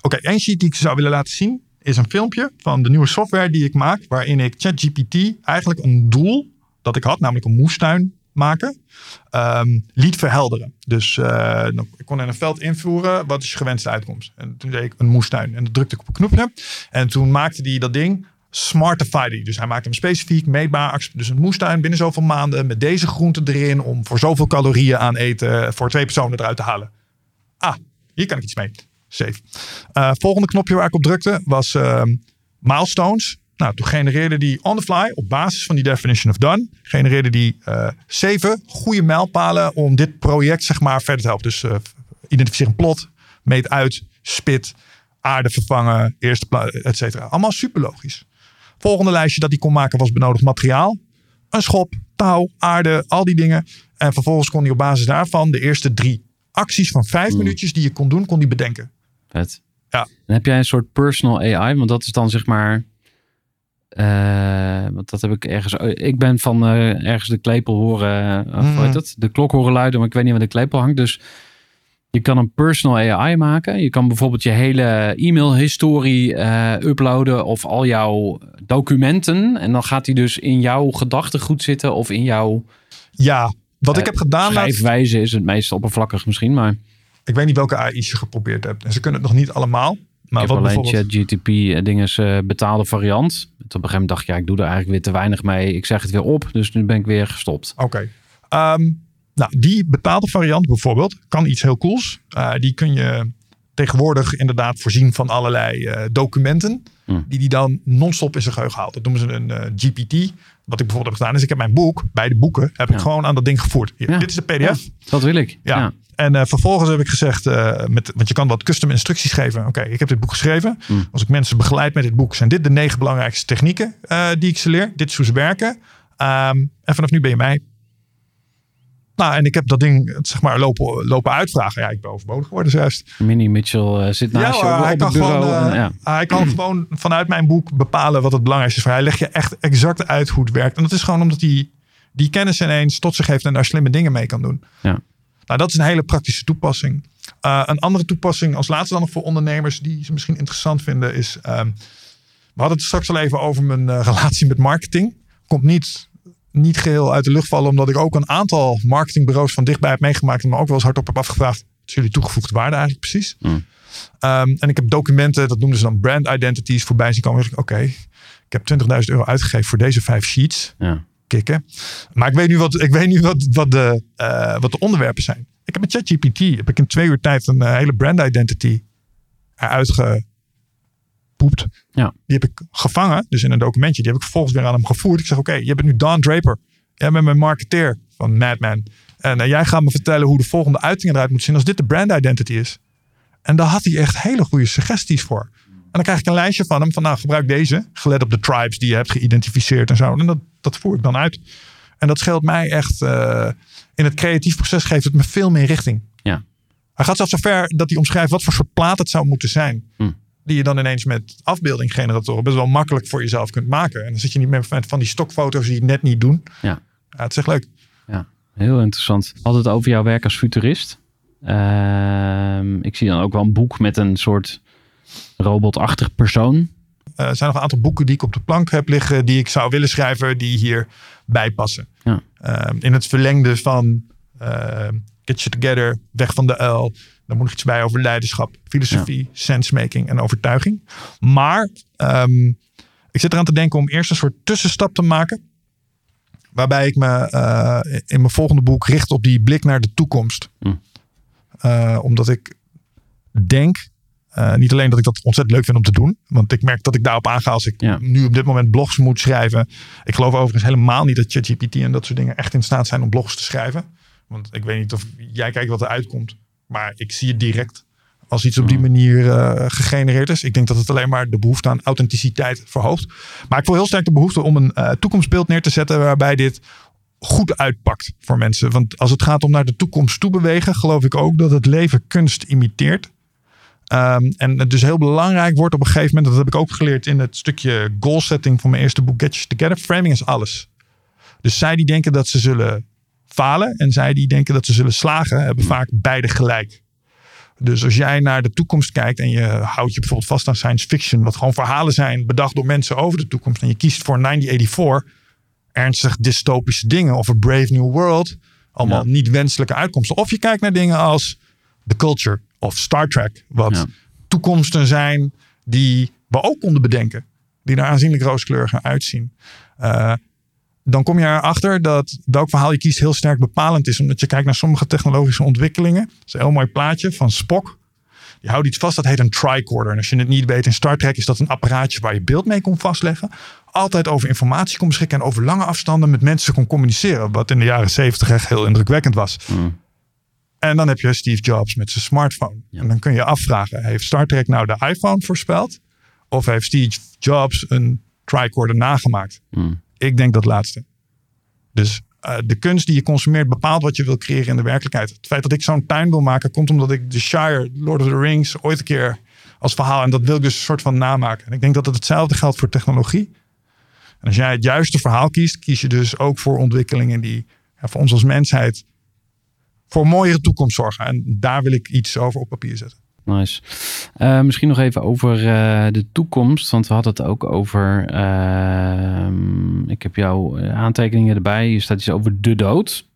Speaker 2: Oké, één sheet die ik zou willen laten zien is een filmpje van de nieuwe software die ik maak, waarin ik ChatGPT eigenlijk een doel dat ik had, namelijk een moestuin maken, ehm, liet verhelderen. Dus nou, ik kon in een veld invoeren, wat is je gewenste uitkomst? En toen deed ik een moestuin en dan drukte ik op een knopje en toen maakte hij dat ding smartified hij. Dus hij maakte hem specifiek meetbaar. Dus een moestuin binnen zoveel maanden met deze groenten erin om voor zoveel calorieën aan eten voor twee personen eruit te halen. Ah, hier kan ik iets mee. Save. Eh, volgende knopje waar ik op drukte was ehm, milestones. Nou, toen genereerde die on the fly, op basis van die definition of done, genereerde die eh, zeven goede mijlpalen om dit project zeg maar verder te helpen. Dus eh, identificeer een plot, meet uit, spit, aarde vervangen, eerste et cetera. Allemaal super logisch. Volgende lijstje dat hij kon maken was benodigd materiaal. Een schop, touw, aarde, al die dingen. En vervolgens kon hij op basis daarvan de eerste drie acties van vijf minuutjes die je kon doen, kon hij bedenken.
Speaker 1: Vet.
Speaker 2: Ja.
Speaker 1: En heb jij een soort personal AI? Want dat is dan zeg maar. Eh, want dat heb ik ergens. Ik ben van eh, ergens de klepel horen. Uh. Hoe heet dat? De klok horen luiden, maar ik weet niet waar de klepel hangt. Dus je kan een personal AI maken. Je kan bijvoorbeeld je hele e-mailhistorie uploaden of al jouw documenten. En dan gaat hij dus in jouw gedachtegoed zitten of in jouw
Speaker 2: Ja, wat ik heb gedaan. laat-
Speaker 1: schrijfwijze is het meest oppervlakkig misschien. Maar
Speaker 2: ik weet niet welke AI's je geprobeerd hebt. En ze kunnen het nog niet allemaal. Maar
Speaker 1: ik
Speaker 2: wat
Speaker 1: heb alleen
Speaker 2: bijvoorbeeld.
Speaker 1: ChatGTP dinges betaalde variant. Op een gegeven moment dacht ik, ja, ik doe er eigenlijk weer te weinig mee. Ik zeg het weer op, dus nu ben ik weer gestopt.
Speaker 2: Oké. Ehm, nou, die betaalde variant bijvoorbeeld kan iets heel cools. Eh, die kun je tegenwoordig inderdaad voorzien van allerlei eh, documenten.
Speaker 1: Hmm.
Speaker 2: Die die dan non-stop in zijn geheugen haalt. Dat noemen ze een eh, GPT. Wat ik bijvoorbeeld heb gedaan is, ik heb mijn boek, beide boeken, heb ik gewoon aan dat ding gevoerd. Hier,
Speaker 1: Ja.
Speaker 2: Dit is de PDF.
Speaker 1: Dat wil ik.
Speaker 2: Ja. En eh, vervolgens heb ik gezegd, eh, met, want je kan wat custom instructies geven. Oké, ik heb dit boek geschreven.
Speaker 1: Mm.
Speaker 2: Als ik mensen begeleid met dit boek, zijn dit de negen belangrijkste technieken eh, die ik ze leer. Dit is hoe ze werken. Ehm, en vanaf nu ben je mij. Nou, en ik heb dat ding zeg maar lopen, lopen uitvragen. Ja, ik ben overbodig geworden juist.
Speaker 1: Minnie Mitchell zit naast
Speaker 2: ja,
Speaker 1: je
Speaker 2: hoor,
Speaker 1: op,
Speaker 2: hij
Speaker 1: op
Speaker 2: kan
Speaker 1: het bureau.
Speaker 2: gewoon,
Speaker 1: en, ja.
Speaker 2: hij kan gewoon vanuit mijn boek bepalen wat het belangrijkste is voor hij. Hij legt je echt exact uit hoe het werkt. En dat is gewoon omdat hij die kennis ineens tot zich heeft en daar slimme dingen mee kan doen.
Speaker 1: Ja.
Speaker 2: Nou, dat is een hele praktische toepassing. Uh, een andere toepassing als laatste dan nog voor ondernemers die ze misschien interessant vinden is... Um, we hadden het straks al even over mijn uh, relatie met marketing. Komt niet, niet geheel uit de lucht vallen omdat ik ook een aantal marketingbureaus van dichtbij heb meegemaakt... en me ook wel eens hardop heb afgevraagd, wat is jullie toegevoegde waarde eigenlijk precies?
Speaker 1: Mm.
Speaker 2: Um, en ik heb documenten, dat noemden ze dan brand identities, voorbij zien komen. Oké, okay, ik heb 20.000 euro uitgegeven voor deze vijf sheets.
Speaker 1: Ja.
Speaker 2: Kikken. Maar ik weet nu wat, ik weet nu wat, wat, de, uh, wat de onderwerpen zijn. Ik heb met ChatGPT heb ik in twee uur tijd een uh, hele brand identity eruit gepoept.
Speaker 1: Ja.
Speaker 2: Die heb ik gevangen, dus in een documentje. Die heb ik vervolgens weer aan hem gevoerd. Ik zeg, oké, okay, je bent nu Don Draper. Jij bent mijn marketeer van Madman. En uh, jij gaat me vertellen hoe de volgende uiting eruit moet zien als dit de brand identity is. En daar had hij echt hele goede suggesties voor. En dan krijg ik een lijstje van hem van nou gebruik deze. Gelet op de tribes die je hebt geïdentificeerd en zo. En dat, dat voer ik dan uit. En dat scheelt mij echt. eh, in het creatief proces geeft het me veel meer richting.
Speaker 3: Ja.
Speaker 2: Hij gaat zelfs zover dat hij omschrijft wat voor soort plaat het zou moeten zijn.
Speaker 3: Hm.
Speaker 2: Die je dan ineens met afbeeldinggeneratoren best wel makkelijk voor jezelf kunt maken. En dan zit je niet meer met van die stokfoto's die het net niet doen.
Speaker 3: Ja.
Speaker 2: Ja, het is echt leuk.
Speaker 3: Heel interessant. Het over jouw werk als futurist. Ehm, ik zie dan ook wel een boek met een soort robotachtig persoon.
Speaker 2: Eh, er zijn nog een aantal boeken die ik op de plank heb liggen. Die ik zou willen schrijven. Die hierbij passen.
Speaker 3: Ja.
Speaker 2: Ehm, in het verlengde van ehm, Get You Together. Weg van de uil. Daar moet nog iets bij over leiderschap. Filosofie. Sensemaking en overtuiging. Maar ehm, ik zit eraan te denken om eerst een soort tussenstap te maken. Waarbij ik me eh, in mijn volgende boek richt op die blik naar de toekomst.
Speaker 3: Hm.
Speaker 2: Eh, omdat ik denk eh, niet alleen dat ik dat ontzettend leuk vind om te doen. Want ik merk dat ik daarop aanga als ik
Speaker 3: Ja.
Speaker 2: nu op dit moment blogs moet schrijven. Ik geloof overigens helemaal niet dat ChatGPT en dat soort dingen echt in staat zijn om blogs te schrijven. Want ik weet niet of jij kijkt wat er uitkomt. Maar ik zie het direct als iets op die manier eh, gegenereerd is. Ik denk dat het alleen maar de behoefte aan authenticiteit verhoogt. Maar ik voel heel sterk de behoefte om een eh, toekomstbeeld neer te zetten waarbij dit goed uitpakt voor mensen. Want als het gaat om naar de toekomst toe bewegen, geloof ik ook dat het leven kunst imiteert. Ehm, en het dus heel belangrijk wordt op een gegeven moment, dat heb ik ook geleerd in het stukje goal setting van mijn eerste boek Get You Together. Framing is alles. Dus zij die denken dat ze zullen falen en zij die denken dat ze zullen slagen, hebben vaak beide gelijk. Dus als jij naar de toekomst kijkt en je houdt je bijvoorbeeld vast aan science fiction, wat gewoon verhalen zijn bedacht door mensen over de toekomst, en je kiest voor 1984, ernstig dystopische dingen of A Brave New World, allemaal
Speaker 3: Ja.
Speaker 2: niet wenselijke uitkomsten. Of je kijkt naar dingen als The Culture of Star Trek, wat
Speaker 3: Ja.
Speaker 2: toekomsten zijn die we ook konden bedenken, die er aanzienlijk rooskleuriger uitzien. Eh, dan kom je erachter dat welk verhaal je kiest heel sterk bepalend is. Omdat je kijkt naar sommige technologische ontwikkelingen. Dat is een heel mooi plaatje van Spock. Die houdt iets vast, dat heet een tricorder. En als je het niet weet, in Star Trek is dat een apparaatje waar je beeld mee kon vastleggen. Altijd over informatie kon beschikken en over lange afstanden met mensen kon communiceren. Wat in de jaren zeventig echt heel indrukwekkend was.
Speaker 3: Mm.
Speaker 2: En dan heb je Steve Jobs met zijn smartphone.
Speaker 3: Ja.
Speaker 2: En dan kun je afvragen, heeft Star Trek nou de iPhone voorspeld? Of heeft Steve Jobs een tricorder nagemaakt?
Speaker 3: Mm.
Speaker 2: Ik denk dat laatste. Dus eh, de kunst die je consumeert bepaalt wat je wil creëren in de werkelijkheid. Het feit dat ik zo'n tuin wil maken komt omdat ik The Shire, Lord of the Rings ooit een keer als verhaal en dat wil ik dus een soort van namaken. En ik denk dat het hetzelfde geldt voor technologie. En als jij het juiste verhaal kiest, kies je dus ook voor ontwikkelingen die ja, voor ons als mensheid voor een mooiere toekomst zorgen. En daar wil ik iets over op papier zetten.
Speaker 3: Nice. Eh, misschien nog even over eh, de toekomst. Want we hadden het ook over. ehm, ik heb jouw eh, aantekeningen erbij. Hier staat iets over de dood.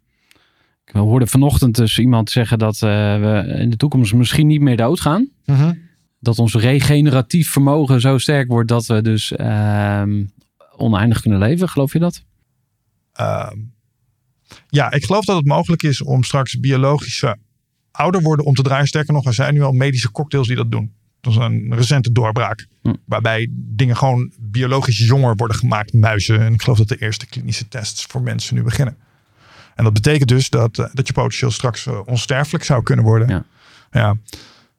Speaker 3: Ik hoorde vanochtend dus iemand zeggen dat we in de toekomst misschien niet meer doodgaan. Dat ons regeneratief vermogen zo sterk wordt dat we dus ehm, oneindig kunnen leven. Geloof je dat?
Speaker 2: Ja, ik geloof dat het mogelijk is om straks biologische ouder worden om te draaien. Sterker nog, er zijn nu al medische cocktails die dat doen. Dat is een recente doorbraak.
Speaker 3: Hm.
Speaker 2: Waarbij dingen gewoon biologisch jonger worden gemaakt, muizen. En ik geloof dat de eerste klinische tests voor mensen nu beginnen. En dat betekent dus dat, eh, dat je potentieel straks eh, onsterfelijk zou kunnen worden.
Speaker 3: Ja.
Speaker 2: ja.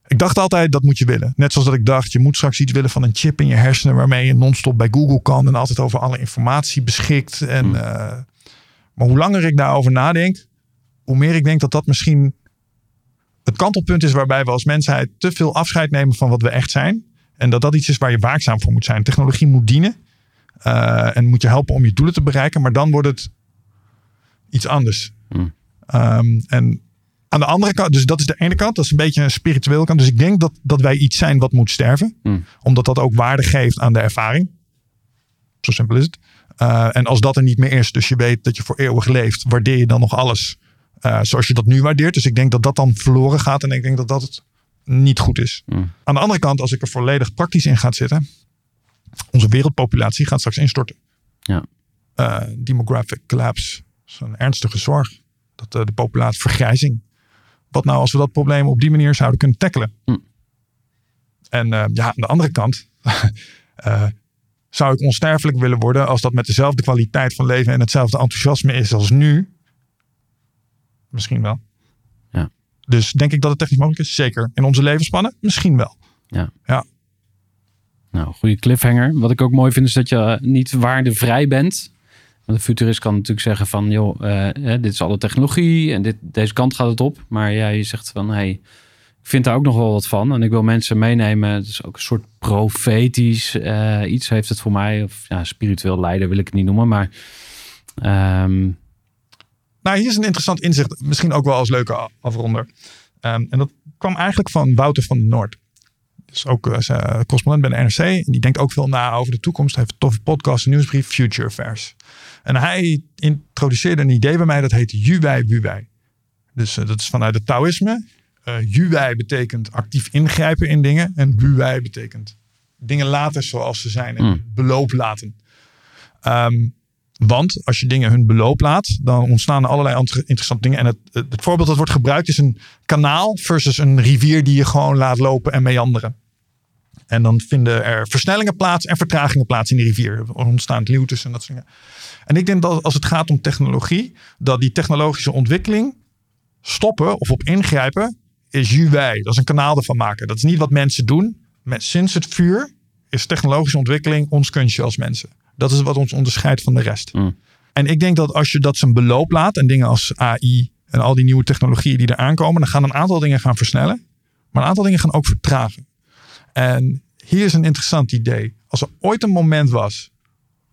Speaker 2: Ik dacht altijd dat moet je willen. Net zoals dat ik dacht, je moet straks iets willen van een chip in je hersenen waarmee je non-stop bij Google kan en altijd over alle informatie beschikt. En,
Speaker 3: Hm.
Speaker 2: eh, maar hoe langer ik daarover nadenk, hoe meer ik denk dat dat misschien het kantelpunt is waarbij we als mensheid te veel afscheid nemen van wat we echt zijn. En dat dat iets is waar je waakzaam voor moet zijn. Technologie moet dienen eh, en moet je helpen om je doelen te bereiken, maar dan wordt het iets anders.
Speaker 3: Hmm.
Speaker 2: Ehm, en aan de andere kant, dus dat is de ene kant, dat is een beetje een spirituele kant. Dus ik denk dat, dat wij iets zijn wat moet sterven,
Speaker 3: Hmm.
Speaker 2: omdat dat ook waarde geeft aan de ervaring. Zo simpel is het. Eh, en als dat er niet meer is, dus je weet dat je voor eeuwig leeft, waardeer je dan nog alles eh, zoals je dat nu waardeert. Dus ik denk dat dat dan verloren gaat en ik denk dat dat het niet goed is.
Speaker 3: Hmm.
Speaker 2: Aan de andere kant, als ik er volledig praktisch in ga zitten, onze wereldpopulatie gaat straks instorten.
Speaker 3: Ja.
Speaker 2: Eh, demographic collapse is een ernstige zorg. Dat de populatie vergrijzing. Wat nou als we dat probleem op die manier zouden kunnen tackelen?
Speaker 3: Hm.
Speaker 2: En ja, aan de andere kant zou ik onsterfelijk willen worden als dat met dezelfde kwaliteit van leven en hetzelfde enthousiasme is als nu. Misschien wel.
Speaker 3: Ja.
Speaker 2: Dus denk ik dat het technisch mogelijk is? Zeker. In onze levensspannen? Misschien wel.
Speaker 3: Nou, goede cliffhanger. Wat ik ook mooi vind is dat je eh, niet waardevrij bent. Want de futurist kan natuurlijk zeggen van, joh, eh, dit is alle technologie en dit, deze kant gaat het op. Maar jij zegt van, hey, ik vind daar ook nog wel wat van. En ik wil mensen meenemen. Het is ook een soort profetisch eh, iets heeft het voor mij. Of ja, spiritueel leider wil ik het niet noemen. Maar ehm,
Speaker 2: Nou, hier is een interessant inzicht. Misschien ook wel als leuke afronder. Ehm, en dat kwam eigenlijk van Wouter van den Noord. Dus ook eh, correspondent bij de NRC. En die denkt ook veel na over de toekomst. Hij heeft een toffe podcast, een nieuwsbrief, Future Affairs. En hij introduceerde een idee bij mij dat heet Juwei Wuwei. Dus dat is vanuit het Taoïsme. Eh Juwei betekent actief ingrijpen in dingen. En Wuwei betekent dingen laten zoals ze zijn. En
Speaker 3: Hmm.
Speaker 2: beloop laten. Ehm, want als je dingen hun beloop laat, dan ontstaan er allerlei andere interessante dingen. En het, het, het voorbeeld dat wordt gebruikt is een kanaal versus een rivier die je gewoon laat lopen en meanderen. En dan vinden er versnellingen plaats en vertragingen plaats in die rivier. Er ontstaan luwtes en dat soort dingen. En ik denk dat als het gaat om technologie, dat die technologische ontwikkeling stoppen of op ingrijpen is juwei. Dat is een kanaal ervan maken. Dat is niet wat mensen doen. Met, sinds het vuur is technologische ontwikkeling ons kunstje als mensen. Dat is wat ons onderscheidt van de rest.
Speaker 3: Mm.
Speaker 2: En ik denk dat als je dat zijn beloop laat en dingen als AI en al die nieuwe technologieën die er aankomen, dan gaan een aantal dingen gaan versnellen, maar een aantal dingen gaan ook vertragen. En hier is een interessant idee. Als er ooit een moment was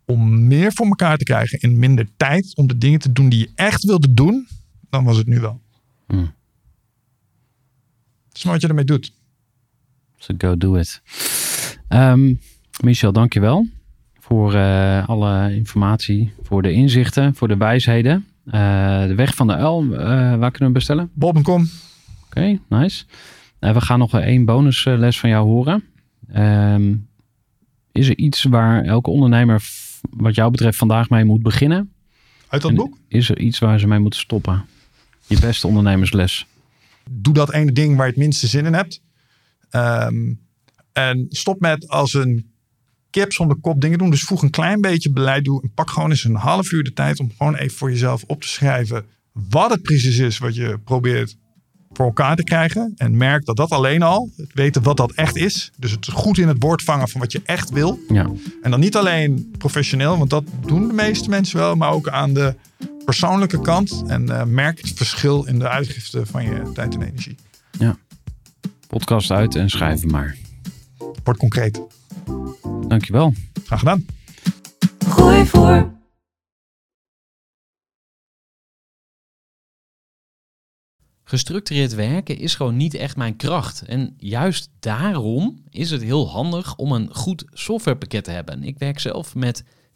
Speaker 2: om meer voor elkaar te krijgen in minder tijd, om de dingen te doen die je echt wilde doen, dan was het nu wel.
Speaker 3: Hmm.
Speaker 2: Het is maar wat je ermee doet.
Speaker 3: So go do it. Ehm, Michel, dankjewel voor eh, alle informatie, voor de inzichten, voor de wijsheden. Eh, de weg van de uil, eh, waar kunnen we bestellen?
Speaker 2: Bob en kom.
Speaker 3: Oké, nice. Eh, we gaan nog één bonusles van jou horen. Ehm, is er iets waar elke ondernemer, wat jou betreft, vandaag mee moet beginnen?
Speaker 2: Uit dat
Speaker 3: En
Speaker 2: boek.
Speaker 3: Is er iets waar ze mee moeten stoppen? Je beste ondernemersles.
Speaker 2: Doe dat ene ding waar je het minste zin in hebt. Ehm, en stop met als een kip zonder kop dingen doen. Dus voeg een klein beetje beleid toe. En pak gewoon eens een half uur de tijd om gewoon even voor jezelf op te schrijven. Wat het precies is wat je probeert voor elkaar te krijgen. En merk dat dat alleen al, het weten wat dat echt is. Dus het goed in het woord vangen van wat je echt wil.
Speaker 3: Ja,
Speaker 2: En dan niet alleen professioneel, want dat doen de meeste mensen wel, maar ook aan de persoonlijke kant. En eh, merk het verschil in de uitgifte van je tijd en energie.
Speaker 3: podcast uit en schrijven maar.
Speaker 2: Word concreet.
Speaker 3: Dankjewel.
Speaker 2: Graag gedaan.
Speaker 4: Gooi voor.
Speaker 1: Gestructureerd werken is gewoon niet echt mijn kracht. En juist daarom is het heel handig om een goed softwarepakket te hebben. Ik werk zelf met